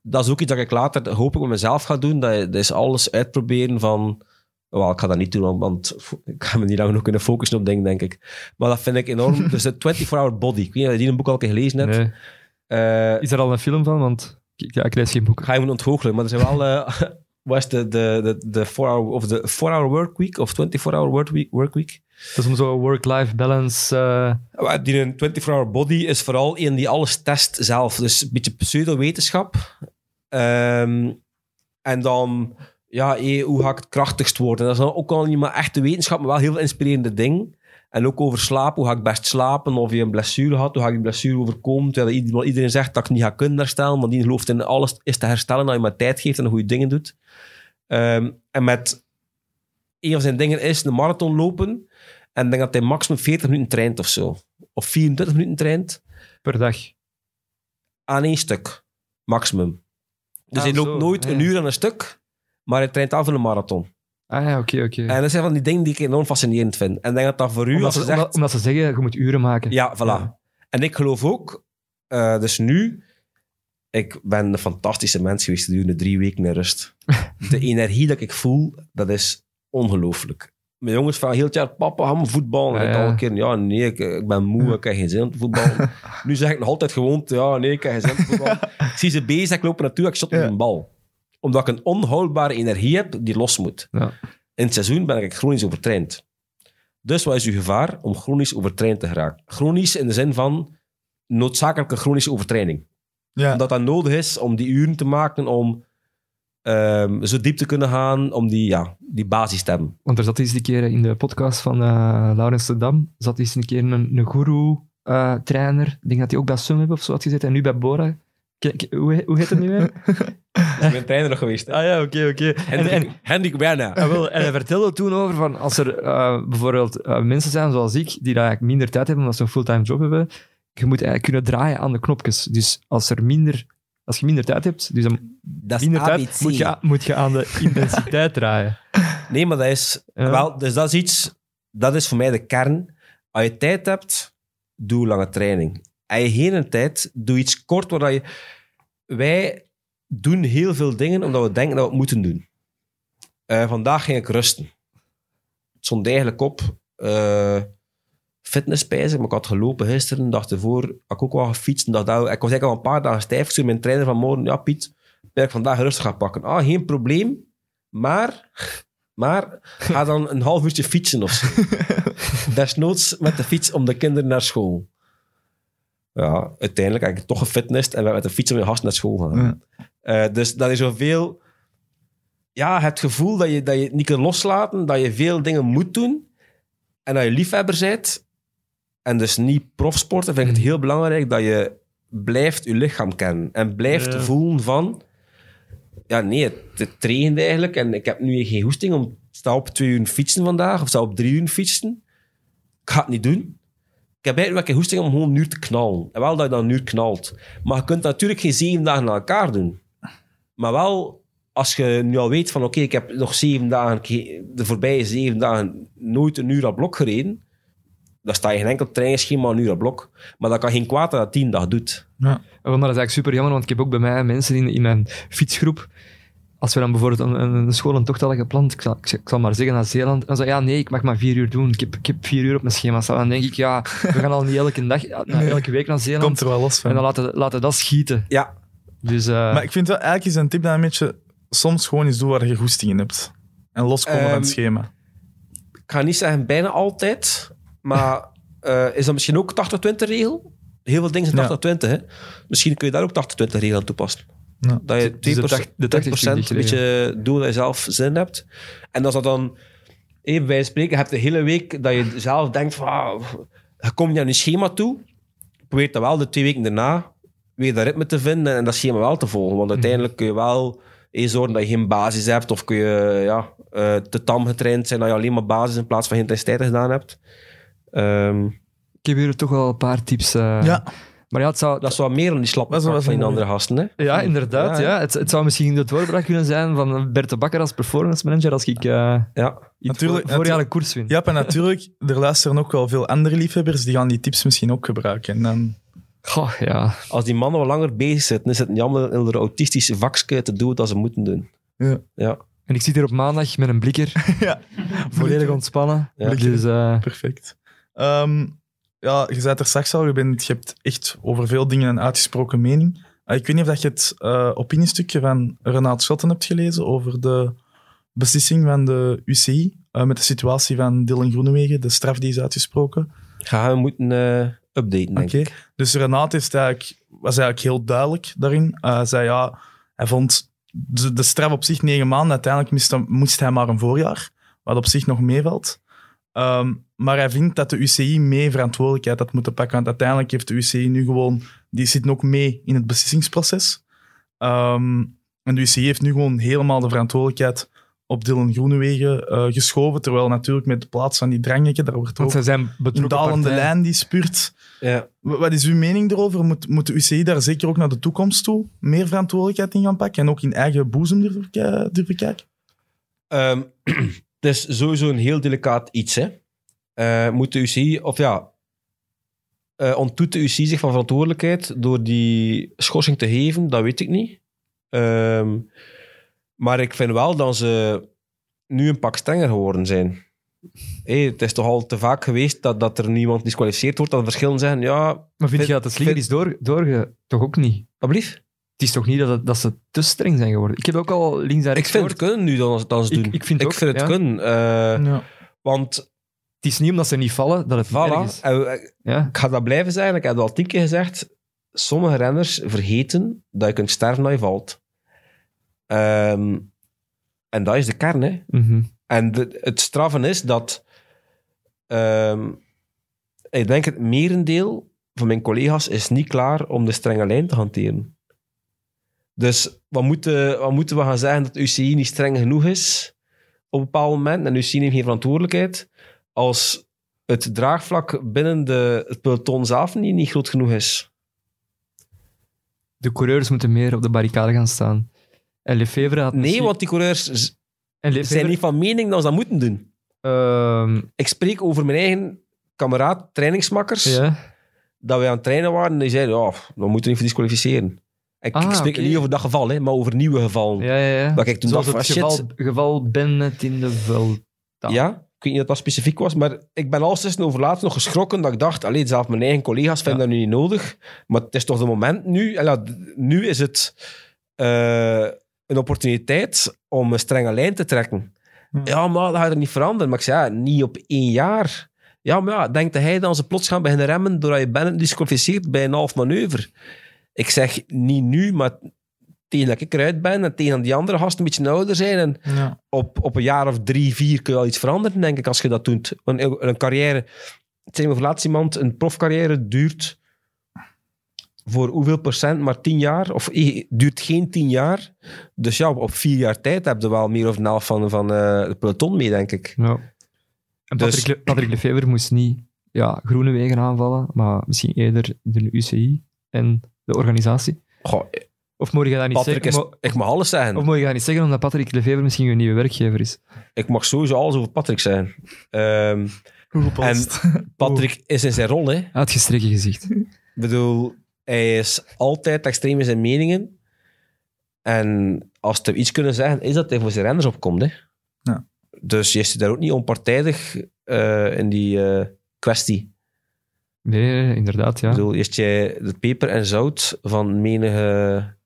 dat is ook iets dat ik later hopelijk met mezelf ga doen. Dat, dat is alles uitproberen van... Wel, ik ga dat niet doen, want- ik ga me niet lang nog kunnen focussen op dingen, denk ik. Maar dat vind ik enorm. [laughs] dus de 24-hour body. Ik weet niet of je die een boek al een keer gelezen hebt. Nee. Eh, Is er al een film van? Want ik, ja, ik lees geen boek. ga je me ontgoochelen, maar er zijn wel... eh [laughs] wat is de, de, de, de 4-hour of de 4-hour work week of 24-hour work week, work week? Dat is om zo'n work-life balance... eh, Maar Die een 24-hour body is vooral een die alles test zelf. Dus een beetje pseudo-wetenschap. Ehm, en dan ja, hé, hoe ga ik het krachtigst worden? Dat is dan ook al niet maar echte wetenschap, maar wel heel inspirerende dingen. En ook over slapen, hoe ga ik best slapen? Of je een blessure had, hoe ga ik die blessure overkomen? Terwijl iedereen zegt dat ik niet ga kunnen herstellen, maar die gelooft in alles is te herstellen, dat je maar tijd geeft en goede dingen doet. Ehm, en met een van zijn dingen is een marathon lopen. En ik denk dat hij maximum 40 minuten traint of zo. Of 24 minuten traint Per dag. aan één stuk. Maximum. Dus Ah, hij loopt zo, nooit ja. een uur aan een stuk, maar hij traint af voor een marathon. Ah ja, oké, oké. En dat zijn van die dingen die ik enorm fascinerend vind. En ik denk dat dat voor u, Omdat als ze, zegt... omdat, omdat ze zeggen, je moet uren maken. Ja, voilà. Ja. En ik geloof ook, eh, dus nu, ik ben een fantastische mens geweest gedurende drie weken in rust. [laughs] De energie dat ik voel, dat is ongelooflijk. Mijn jongens vragen heel het jaar, papa, gaan voetballen? En Ja, ik al een keer, ja, nee, ik, ik ben moe, ik heb geen zin om te voetballen. [laughs] nu zeg ik nog altijd gewoon, ja, nee, ik heb geen zin om te voetballen. [laughs] ik zie ze bezig, ik loop naartoe, ik shot met een bal. Omdat ik een onhoudbare energie heb die los moet. Ja. In het seizoen ben ik chronisch overtraind. Dus wat is uw gevaar om chronisch overtraind te geraken? Chronisch in de zin van noodzakelijke chronische overtraining. Ja. Omdat dat nodig is om die uren te maken, om ehm, zo diep te kunnen gaan, om die, ja, die basis te hebben. Want er zat eens een keer in de podcast van eh Laurens de Dam, zat eens een keer een, een guru-trainer. ik denk dat hij ook bij Sum heeft of zo had gezeten, en nu bij Bora. Ke- hoe, hoe heet het nu weer? [laughs] Is mijn trainer nog geweest. hè. ah ja, oké, oké. En, Hendrik, en, Hendrik Werner. en, wel, en hij vertelde toen over van als er eh, bijvoorbeeld eh, mensen zijn zoals ik, die daar eigenlijk minder tijd hebben omdat ze een fulltime job hebben, je moet eigenlijk kunnen draaien aan de knopjes. Dus als, er minder, als je minder tijd hebt, dus dan Dat minder tijd, moet je, moet je aan de intensiteit [laughs] draaien. Nee, maar dat is... Ja. Wel, dus dat is iets... Dat is voor mij de kern. Als je tijd hebt, doe lange training. Als je geen tijd, doe iets kort waar je... Wij doen heel veel dingen omdat we denken dat we het moeten doen. Eh, vandaag ging ik rusten. Het stond eigenlijk op eh fitnesspijzen, maar ik had gelopen gisteren, de dag ervoor had ik ook wel gefietst. daarvoor- ik was eigenlijk al een paar dagen stijf. Ik zei mijn trainer van morgen, ja Piet, ben ik vandaag rustig gaan pakken. Ah, geen probleem, maar, maar ga dan een half uurtje fietsen of zo. [laughs] Desnoods met de fiets om de kinderen naar school. Ja, uiteindelijk heb ik toch gefitnessd en we met de fiets om je gast naar school gaan. Eh, dus dat is zoveel... Ja, het gevoel dat je, dat je het niet kunt loslaten, dat je veel dingen moet doen en dat je liefhebber bent en dus niet profsporten, vind ik het heel belangrijk dat je blijft je lichaam kennen en blijft Ja. voelen van ja, nee, het, het regent eigenlijk en ik heb nu geen hoesting om sta op twee uur fietsen vandaag of sta op drie uur fietsen. Ik ga het niet doen. Ik heb eigenlijk wel een hoesting om gewoon een uur te knallen. En wel dat je dan een uur knalt. Maar je kunt natuurlijk geen zeven dagen na elkaar doen. Maar wel, als je nu al weet van oké, ik heb nog zeven dagen, ge- de voorbije zeven dagen nooit een uur aan blok gereden, dan sta je geen enkel trainingsschema een uur aan blok. Maar dat kan geen kwaad dat dat tien dagen doet. Ja, maar dat is eigenlijk super jammer, want ik heb ook bij mij mensen in, in mijn fietsgroep. Als we dan bijvoorbeeld een, een, een scholentocht hadden gepland, ik zal, ik, zal- ik zal maar zeggen naar Zeeland, dan zei ja, nee, ik mag maar vier uur doen. Ik heb, ik heb vier uur op mijn schema staan. Dan denk ik, ja, we gaan al niet elke dag, [laughs] ja, nou, elke week naar Zeeland. Komt er wel los van. En dan laten, laten dat schieten. Ja, Dus, eh, Maar ik vind wel, eigenlijk is een tip dat een beetje soms gewoon eens doen waar je goesting in hebt. En loskomen van Ehm, het schema. ik ga niet zeggen bijna altijd, maar eh, is dat misschien ook 80-20 regel? Heel veel dingen zijn 80-20, hè? Misschien kun je daar ook 80-20 regel aan toepassen. Ja. Dat je 2%, Dus de tach- de 80% een beetje doet dat je zelf zin hebt. En als dat dan, even bij spreken, hebt de hele week dat je zelf denkt van, ah, je komt naar je schema toe, probeer dan wel de twee weken daarna weer dat ritme te vinden en dat schema wel te volgen. Want uiteindelijk kun je wel eens zorgen dat je geen basis hebt of kun je ja, eh, te tam getraind zijn dat je alleen maar basis in plaats van intensiteit gedaan hebt. Ehm, ik heb hier toch wel een paar tips. eh, ja, Maar ja, het zou, dat is wat meer dan die slappe Dat van die een andere gasten. Hè? ja inderdaad. Ja, Ja, Het, het zou misschien de doorbraak kunnen zijn van Bert de Bakker als performance manager als ik eh Ja. Natuurlijk, voor, voorjaar een koers win. ja, en natuurlijk, er luisteren ook wel veel andere liefhebbers die gaan die tips misschien ook gebruiken. En dan, Goh, ja. Als die mannen wat langer bezig zitten, is het jammer in de autistische vakje te doen wat ze moeten doen. Ja. Ja. En ik zit hier op maandag met een blikker. [laughs] Ja. Volledig ontspannen. Ja. Dus eh, perfect. Ehm, ja, je zei het er straks al, je, bent, je hebt echt over veel dingen een uitgesproken mening. Eh, ik weet niet of dat je het eh opiniestukje van Renaat Schotten hebt gelezen over de beslissing van de UCI eh, met de situatie van Dylan Groenewegen, de straf die is uitgesproken. Gaan we moeten eh, updaten, denk Oké. ik. Dus Renaat is eigenlijk, was eigenlijk heel duidelijk daarin. Hij zei ja, hij vond de, de straf op zich negen maanden. Uiteindelijk moest, hij- moest hij maar een voorjaar, wat op zich nog meevalt. Ehm, maar hij vindt dat de UCI mee verantwoordelijkheid had moeten pakken. Want uiteindelijk heeft de UCI nu gewoon... Die zit ook mee in het beslissingsproces. Ehm, en de UCI heeft nu gewoon helemaal de verantwoordelijkheid op Dylan Groenewegen eh, geschoven. Terwijl natuurlijk met de plaats van die dranghekken, daar wordt ook zij zijn een dalende lijn die spuurt. Ja. Wa- Wat is uw mening erover? Moet, moet de UCI daar zeker ook naar de toekomst toe meer verantwoordelijkheid in gaan pakken en ook in eigen boezem durven kijken? Ehm, [clears throat] het is sowieso een heel delicaat iets. Hè. Eh, moet de UCI, of ja, eh ontdoet de UCI zich van verantwoordelijkheid door die schorsing te geven? Dat weet ik niet. Ehm, maar ik vind wel dat ze nu een pak strenger geworden zijn. Hé, het is toch al te vaak geweest dat, dat er niemand disqualificeerd wordt, dat er verschillen zijn. Ja, Maar vind Vind- je dat slinger vind- is door, doorge... Toch ook niet? alblieft. Het is toch niet dat, het- dat ze te streng zijn geworden? Ik heb ook al links en Ik rechts vind het kunnen nu dan, dan ze Ik- doen. ik vind ook, het ja. kunnen. eh, ja. Want, Het is niet omdat ze niet vallen dat het voilà, is. eh, Ja. ik ga dat blijven zeggen. Ik heb het al tien keer gezegd. Sommige renners vergeten dat je kunt sterven als je valt. Ehm, en dat is de kern. Hè. Mhm. En de- het straffen is dat... ehm, ik denk het merendeel van mijn collega's is niet klaar om de strenge lijn te hanteren. Dus wat moeten, wat moeten we gaan zeggen dat UCI niet streng genoeg is op een bepaald moment en UCI neemt geen verantwoordelijkheid als het draagvlak binnen de, het peloton zelf niet, niet groot genoeg is. De coureurs moeten meer op de barricade gaan staan. En Lefevre had Nee, want die coureurs zijn niet van mening dat ze dat moeten doen. Ehm, Ik spreek over mijn eigen kameraad, trainingsmakkers. ja. dat wij aan het trainen waren en die zeiden, ja, we moeten niet disqualificeren. Ik, Ah, ik spreek niet over dat geval, hè, maar over nieuwe gevallen. Ja, ja, ja. Dat ik toen Zoals dacht het geval, geval Bennett in de Vuelta. Ja, ik weet niet dat dat specifiek was, maar ik ben al sinds over laatst nog geschrokken dat ik dacht, alleen zelf mijn eigen collega's vinden dat nu niet nodig, maar het is toch de moment nu, en ja, d- nu is het eh, een opportuniteit om een strenge lijn te trekken. Ja, maar dat gaat er niet veranderen. Maar ik zei, ja, niet op één jaar. Ja, maar ja, denkt hij dan ze plots gaan beginnen remmen doordat je Bennett disqualificeert bij een half manoeuvre? Ik zeg niet nu, maar tegen dat ik eruit ben en tegen dat die andere gasten een beetje ouder zijn en Ja. op, op een jaar of drie, vier kun je al iets veranderen, denk ik, als je dat doet. Een, een carrière, het zijn voor laatst iemand, een profcarrière duurt voor hoeveel procent? Maar tien jaar? Of duurt geen tien jaar. Dus ja, op vier jaar tijd heb je wel meer of een helft van, van eh, het peloton mee, denk ik. Ja. En Dus- Patrick, Le- Patrick moest niet ja, groene wegen aanvallen, maar misschien eerder de UCI en de organisatie. Goh, Of moet je dat niet Patrick zeggen? Ik mag alles zeggen. Of moet je dat niet zeggen omdat Patrick Lefevre misschien een nieuwe werkgever is? Ik mag sowieso alles over Patrick zeggen. Ehm, Hoe gepast. Patrick is in zijn rol, hè. Uitgestreken gezicht. Ik bedoel, hij is altijd extreem in zijn meningen. En als we iets kunnen zeggen, is dat hij voor zijn renners opkomt. Hè? Ja. Dus je is daar ook niet onpartijdig eh, in die eh, kwestie. Nee, inderdaad, ja. Ik bedoel, is jij de peper en zout van menige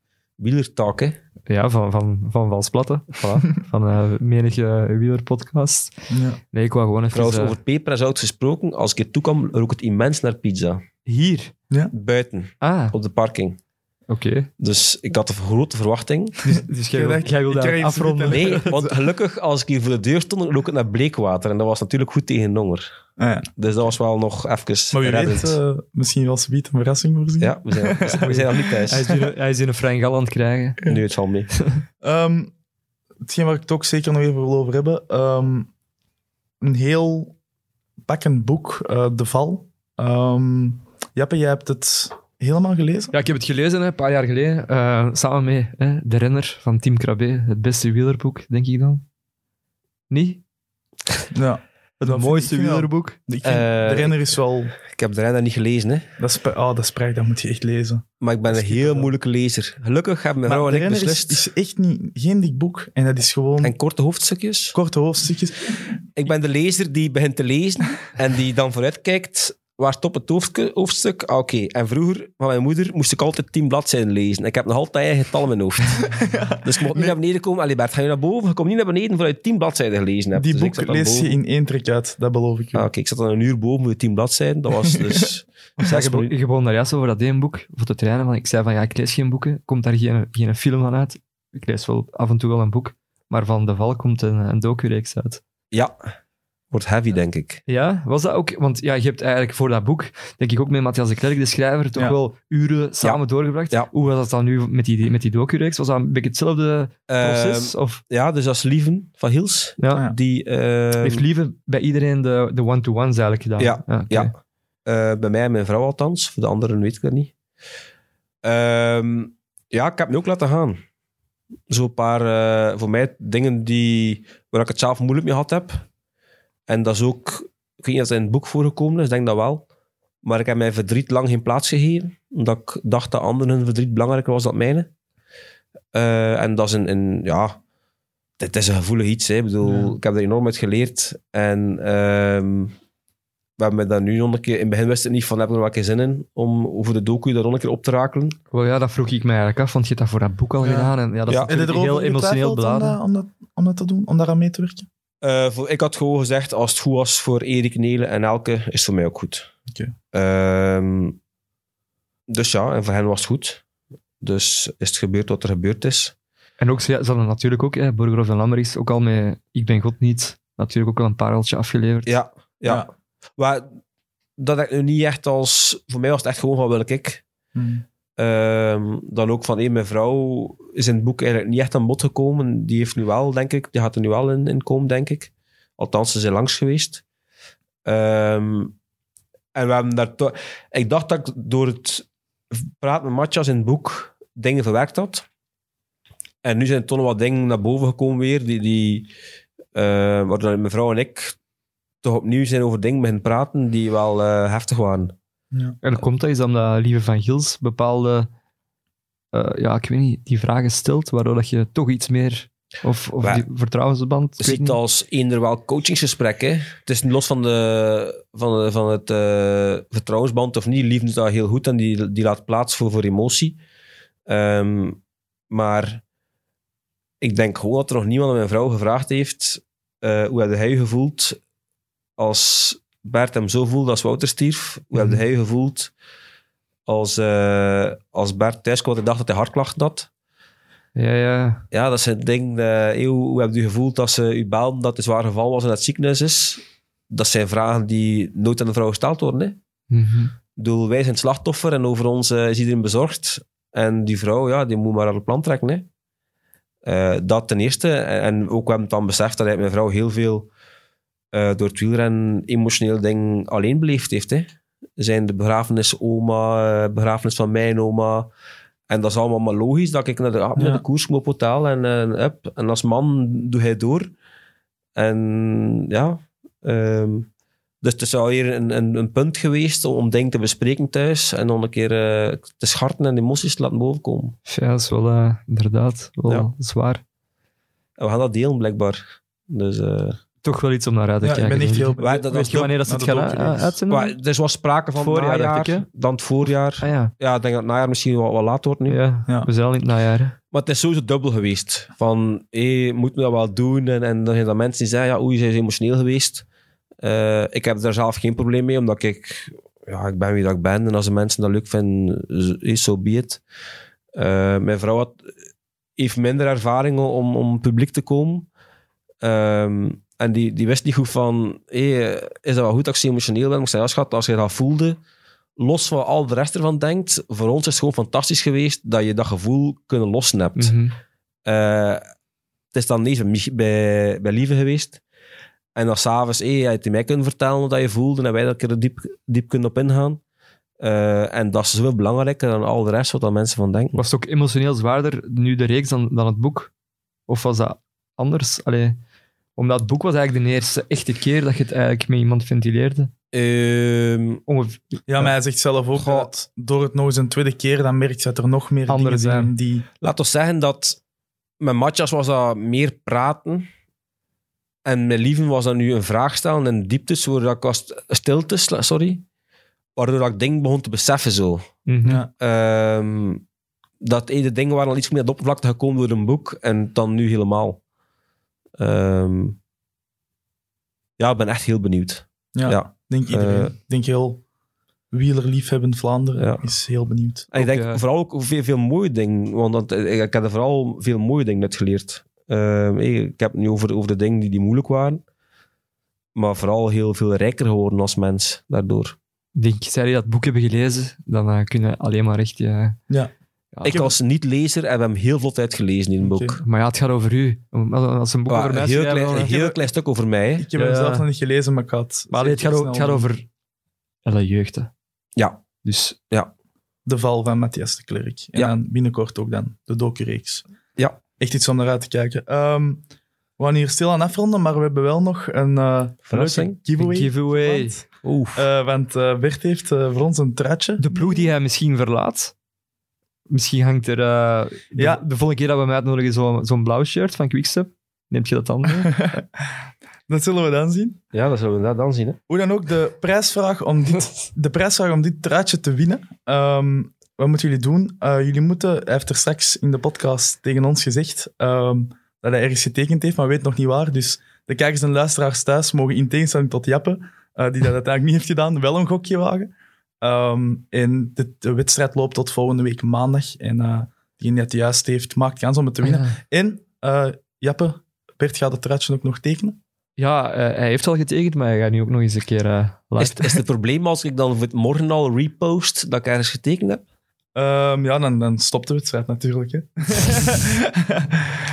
wielertak, hè? Ja, van, van, van Valsplatten. [laughs] Voilà. van eh menige wielerpodcast. Ja. Nee, ik wou gewoon even... Trouwens, eh, over peper en zout gesproken, als ik hier toe kwam, rook het immens naar pizza. Hier? Buiten, Ah, op de parking. Oké. Dus ik had een grote verwachting. Dus, dus jij, wil, jij ik iets afronden. Nee, want gelukkig, als ik hier voor de deur stond, rook het naar bleekwater. En dat was natuurlijk goed tegen honger. Ah, ja. Dus dat was wel nog even Maar wie reddend. weet, eh, misschien wel zoiets een verrassing voorzien. Ja, we zijn, we zijn nog niet thuis. Hij is hier, hij is hier een Frank Gal aan het krijgen. Nu, het valt mee. [laughs] Ehm, hetgeen waar ik het ook zeker nog even wil over hebben. ehm, een heel pakkend boek, eh, De Val. Ehm Jappe, jij hebt het helemaal gelezen? Ja, ik heb het gelezen, hè, een paar jaar geleden. eh, samen met hè, De Renner van Tim Krabbe. Het beste wielerboek, denk ik dan. Niet? Ja. Het Dat mooiste wielerboek. Ik vind, Eh, de renner is wel... Ik heb de renner niet gelezen, hè. Dat is, oh, dat is prachtig, dat moet je echt lezen. maar ik ben een heel moeilijke lezer. Gelukkig hebben mijn Maar vrouw de en ik renner is, beslist. is echt niet, geen dik boek. En dat is gewoon En korte hoofdstukjes. korte hoofdstukjes. Ik ben de lezer die begint te lezen en die dan vooruitkijkt. Waar stopt het hoofdstuk? Ah, Oké. En vroeger, van mijn moeder, moest ik altijd tien bladzijden lezen. Ik heb nog altijd eigen getallen in mijn hoofd. [laughs] Dus ik mocht niet naar beneden komen. Allee Bert, ga je naar boven? Je komt niet naar beneden voordat je tien bladzijden gelezen hebt. Die Dus ik boek lees je in één trek uit, dat beloof ik je. Ah, Oké, ik zat dan een uur boven de tien bladzijden. Dat was dus Ja, [laughs] ik minuten. begon daar juist over dat één boek, voor te trainen. Van, ik zei van, ja, ik lees geen boeken. Komt daar geen, geen film van uit? ik lees wel af en toe wel een boek, maar van De Val komt een, een docu-reeks uit. Ja, wordt heavy, denk ik. Ja, was dat ook? Want ja, je hebt eigenlijk voor dat boek, denk ik ook met Matthias de Klerk, de schrijver, toch Ja. wel uren samen doorgebracht. Ja. Hoe was dat dan nu met die, met die docu-reeks? Was dat een beetje hetzelfde proces? Ehm, of, ja, dus dat is Lieven van Hiels. ja. ja. Die, ehm, Heeft Lieve bij iedereen de, de one-to-ones eigenlijk gedaan? Ja, oké. ja. Eh, bij mij en mijn vrouw althans. Voor de anderen weet ik dat niet. Ehm, ja, ik heb me ook laten gaan. Zo'n paar, eh, voor mij, dingen die, waar ik het zelf moeilijk mee gehad heb. En dat is ook, ik weet niet of dat in het boek voorgekomen is, ik denk dat wel. Maar ik heb mijn verdriet lang geen plaats gegeven. Omdat ik dacht dat anderen hun verdriet belangrijker was dan mijne. Eh, en dat is een, een ja, het is een gevoelig iets. Hè. Ik bedoel, Ja. ik heb er enorm uit geleerd. En ehm, we hebben dat nu nog een keer... In het begin wist ik niet van, heb ik er wel een keer zin in om over de docu daar nog een keer op te rakelen. Wel ja, dat vroeg ik me eigenlijk af, want je hebt dat voor dat boek al Ja. gedaan. En ja, dat Ja. is heel emotioneel om beladen. dat, om, dat, om dat te doen? Om daaraan mee te werken? Eh, voor, ik had gewoon gezegd, als het goed was voor Erik, Nelen en Elke, is het voor mij ook goed. Oké. Ehm, dus ja, en voor hen was het goed. Dus is het gebeurd wat er gebeurd is. En ook, ze hadden natuurlijk ook, hè, Borgerhoff en Lammerix, ook al met Ik ben God niet, natuurlijk ook al een pareltje afgeleverd. Ja, ja. Ja. Maar dat ik nu niet echt als... Voor mij was het echt gewoon van, wil ik? Hmm. Ehm, dan ook van, hé, mijn vrouw is in het boek eigenlijk niet echt aan bod gekomen. Die heeft nu wel, denk ik, die gaat er nu wel in, in komen, denk ik. Althans, ze zijn langs geweest. Ehm, en we hebben daar. Ik dacht dat ik door het praten met Matthias in het boek dingen verwerkt had. En nu zijn er toch nog wat dingen naar boven gekomen weer, die... die eh, waardoor mijn vrouw en ik toch opnieuw zijn over dingen beginnen praten die wel eh, heftig waren. Ja. En komt dat is omdat Lieve van Gils bepaalde, eh, ja, ik weet niet, die vragen stelt, waardoor dat je toch iets meer, of, of Maar- die vertrouwensband, Het ziet als eender wel coachingsgesprek. Hè. Het is los van, de, van, de, van het eh, vertrouwensband of niet. Lief doet dat heel goed en die, die laat plaats voor, voor emotie. Ehm, maar ik denk gewoon dat er nog niemand aan mijn vrouw gevraagd heeft eh, hoe heb hij je gevoeld als Bert hem zo voelde als Wouter stierf. Hoe heb Mhm. hij je gevoeld als, eh, als Bert thuis kwam en dacht dat hij hartklachten had. Ja, ja. Ja, dat zijn dingen. eh, hey, hoe, hoe heb je gevoeld dat ze u belden dat het een zwaar geval was en dat het ziekenhuis is? Dat zijn vragen die nooit aan een vrouw gesteld worden. Hè? Ik Mhm. bedoel, wij zijn het slachtoffer en over ons eh, is iedereen bezorgd. En die vrouw, ja, die moet maar aan het plan trekken. Hè? Eh, dat ten eerste. En, en ook we hebben dan beseft dat hij mijn vrouw heel veel eh, door het wielrennen emotioneel ding alleen beleefd heeft. Hè? Zijn de begrafenis oma, eh, begrafenis van mijn oma. En dat is allemaal maar logisch dat ik naar de, naar Ja. de koers moet op hotel en, en, up. en als man doe hij door. En ja, ehm, dus het is alweer een, een, een punt geweest om, om dingen te bespreken thuis en dan een keer eh, te scharten en emoties te laten bovenkomen. Ja, dat is wel eh, inderdaad wel Ja. zwaar. En we gaan dat delen, blijkbaar. Dus, eh, Toch wel iets om naar uit te Ja, ik kijken. ben denk heel dat- dat Weet is je wanneer dat ze het gaan uh, uitzenden? maar er is wel sprake van Voorjaar, najaar, ik, dan het voorjaar. Ah ja, Ja, ik denk dat het najaar misschien wel, wel laat wordt nu. ja. Ja. we zijn al in het najaar. hè. Maar het is sowieso dubbel geweest. Van, hé, moeten we dat wel doen? En, en dan zijn er mensen die zeggen, ja, oei, zijn ze emotioneel geweest. Eh, ik heb daar zelf geen probleem mee, omdat ik, ja, ik ben wie dat ik ben. En als de mensen dat leuk vinden, is zo be it. Eh, mijn vrouw had, heeft minder ervaring om, om publiek te komen. Ehm, en die, die wist niet goed van, hé, is dat wel goed dat ik zo emotioneel ben? Ik zei, ja schat, als je dat voelde, los van al de rest ervan denkt, voor ons is het gewoon fantastisch geweest dat je dat gevoel kunnen lossen hebt. Mhm. Eh, het is dan niet bij, bij, bij Lieve geweest. En dan s'avonds, hey, je mij kunnen vertellen wat je voelde en wij dat er diep, diep kunnen op ingaan. Eh, en dat is zoveel belangrijker dan al de rest wat dan mensen van denken. Was het ook emotioneel zwaarder nu de reeks dan, dan het boek? Of was dat anders? Allee, omdat het boek was eigenlijk de eerste echte keer dat je het eigenlijk met iemand ventileerde. Ehm, Ongeveer, Ja, maar hij zegt zelf ook Goh. dat door het nog eens een tweede keer, dan merk je dat er nog meer Andere dingen zijn die... laat ons zeggen dat met Matthias was dat meer praten. En met Lieven was dat nu een vraag stellen en dieptes, waardoor ik was stiltes, sorry. Waardoor ik dingen begon te beseffen zo. Mhm. Ja. Ehm, dat de dingen waren al iets meer aan de oppervlakte gekomen door een boek en dan nu helemaal. Ehm, ja, ik ben echt heel benieuwd. Ja, Ja. denk iedereen. Eh, Ik denk heel wielerliefhebbend Vlaanderen Ja. is heel benieuwd. En ik Ook, denk eh, vooral ook veel, veel mooie dingen, want dat, ik, ik heb er vooral veel mooie dingen uit geleerd. Ehm, ik heb het nu over, over de dingen die, die moeilijk waren, maar vooral heel veel rijker geworden als mens daardoor. Ik denk, zij die dat boek hebben gelezen, dan eh, kunnen alleen maar echt... Ja. Ja, ik als niet-lezer heb hem heel vlot uitgelezen in een boek. Maar ja, het gaat over u. Als een boek Ah, over mij een heel klein, een heel klein stuk over mij. hè. Ik heb Ja, hem ja. zelf nog niet gelezen, maar ik had... Maar het, gaat, het gaat over alle jeugd. hè. Ja, Dus De val van Matthias de Klerk. En Ja. dan binnenkort ook dan de docu-reeks. Ja. Echt iets om naar uit te kijken. Ehm, we gaan hier stil aan afronden, maar we hebben wel nog een eh, Verrassing. giveaway. een giveaway. gepland. Oeh. Eh, want eh, Bert heeft eh, voor ons een truitje. De ploeg die hij misschien verlaat. Misschien hangt er... eh, de, Ja. de volgende keer dat we hem uitnodigen, zo- zo'n blauw shirt van Quickstep. Neemt je dat dan mee? [laughs] Dat zullen we dan zien. Ja, dat zullen we dan zien. Hè. Hoe dan ook, de prijsvraag om dit, de prijsvraag om dit truitje te winnen. Ehm, wat moeten jullie doen? Eh, jullie moeten, hij heeft er straks in de podcast tegen ons gezegd ehm, dat hij ergens getekend heeft, maar weet nog niet waar. Dus de kijkers en luisteraars thuis mogen in tegenstelling tot Jappe, eh, die dat uiteindelijk niet heeft gedaan, wel een gokje wagen. Ehm, en de, de wedstrijd loopt tot volgende week maandag. En eh die het juist heeft, maakt kans om het te winnen. En eh, Jappe, Bert gaat het truitje ook nog tekenen. Ja, eh, hij heeft al getekend, maar hij gaat nu ook nog eens een keer eh live. Is, het- is het probleem als ik dan morgen al repost dat ik ergens getekend heb? Ehm, ja, dan, dan stopt de wedstrijd natuurlijk. Hè. [laughs]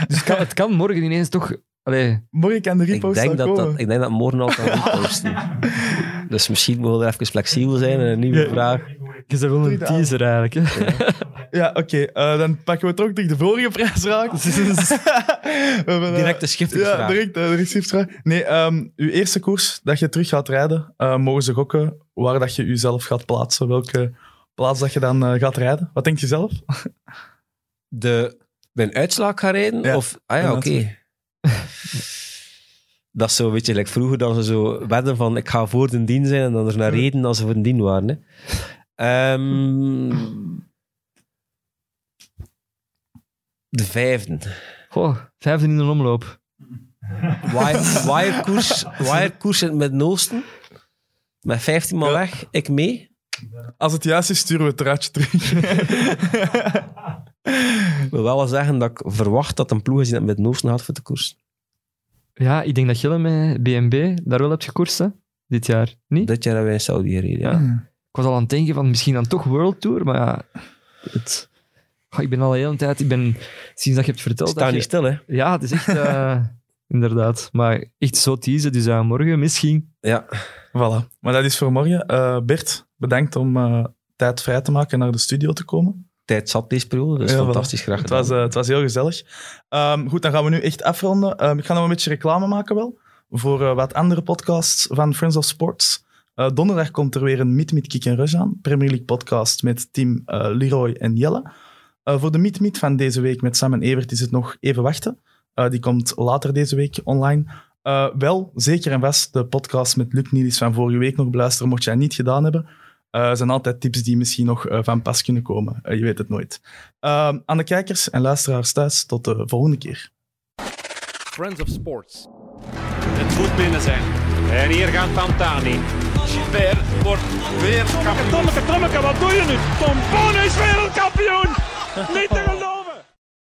Dus het kan, het kan morgen ineens toch... Allee, Morgen kan de Ik repost denk al dat, komen. dat, ik denk dat morgen al kan [laughs] reposten. Dus misschien mogen we even flexibel zijn en een nieuwe Ja. vraag. je bent wel een teaser eigenlijk. Hè? Ja, oké. eh, dan pakken we toch de vorige prijsvraag. [laughs] We hebben, eh, Direct de. Ja, direct eh. Nee, ehm, uw eerste koers dat je terug gaat rijden, eh, mogen ze gokken waar dat je jezelf gaat plaatsen. Welke plaats dat je dan eh, gaat rijden. Wat denk je zelf? De, mijn uitslag gaan rijden? Ja. Of, ah ja, oké. Dat is zo, weet je, like vroeger dan ze zo wedden van ik ga voor de dien zijn en dan er naar reden als ze voor de dien waren. Hè. Ehm, de vijfde. Goh, vijfde in de omloop. Wire- Wirekoers wirekoers in het Midden-Oosten. Met 15 man Ja. weg, ik mee. Als het juist is, sturen we het truitje terug. Ik wil wel zeggen dat ik verwacht dat een ploeg is die in het Midden-Oosten gaat voor de koers. Ja, ik denk dat Gille met BNB daar wel hebt gekoerst, hè? Dit jaar. Niet? Dit jaar hebben wij Saudi gereden. Ja. Ja. Ik was al aan het denken van misschien dan toch World Tour, maar ja... Het... Ik ben al de hele tijd... Ik ben, sinds dat je hebt verteld... Dat niet je- stil, hè? Ja, het is echt... eh, [laughs] inderdaad. Maar echt zo teasen, dus aan morgen misschien. Ja. Voilà. Maar dat is voor morgen. Eh, Bert, bedankt om eh, tijd vrij te maken en naar de studio te komen. Tijd zat deze periode, dus Ja, fantastisch graag Het was, eh, het was heel gezellig. Ehm, goed, dan gaan we nu echt afronden. Ehm, ik ga nog een beetje reclame maken wel. Voor eh, wat andere podcasts van Friends of Sports. Eh, donderdag komt er weer een Meet Meet Kick en Rush aan. Premier League podcast met eh, Leroy en Jelle. Voor de Meet Meet van deze week met Sam en Evert is het nog even wachten. Die komt later deze week online. Wel, zeker en vast, de podcast met Luc Nielis van vorige week nog beluisteren, mocht je dat niet gedaan hebben. Er zijn altijd tips die misschien nog eh, van pas kunnen komen. Eh, je weet het nooit. Ehm, aan de kijkers en luisteraars thuis, tot de volgende keer. Friends of Sports. Het moet binnen zijn. En hier gaat Pantani. Gilbert wordt weer kampioen. Tommeke, Tommeke, wat doe je nu? Tom Boon is wereldkampioen! [laughs] Niet te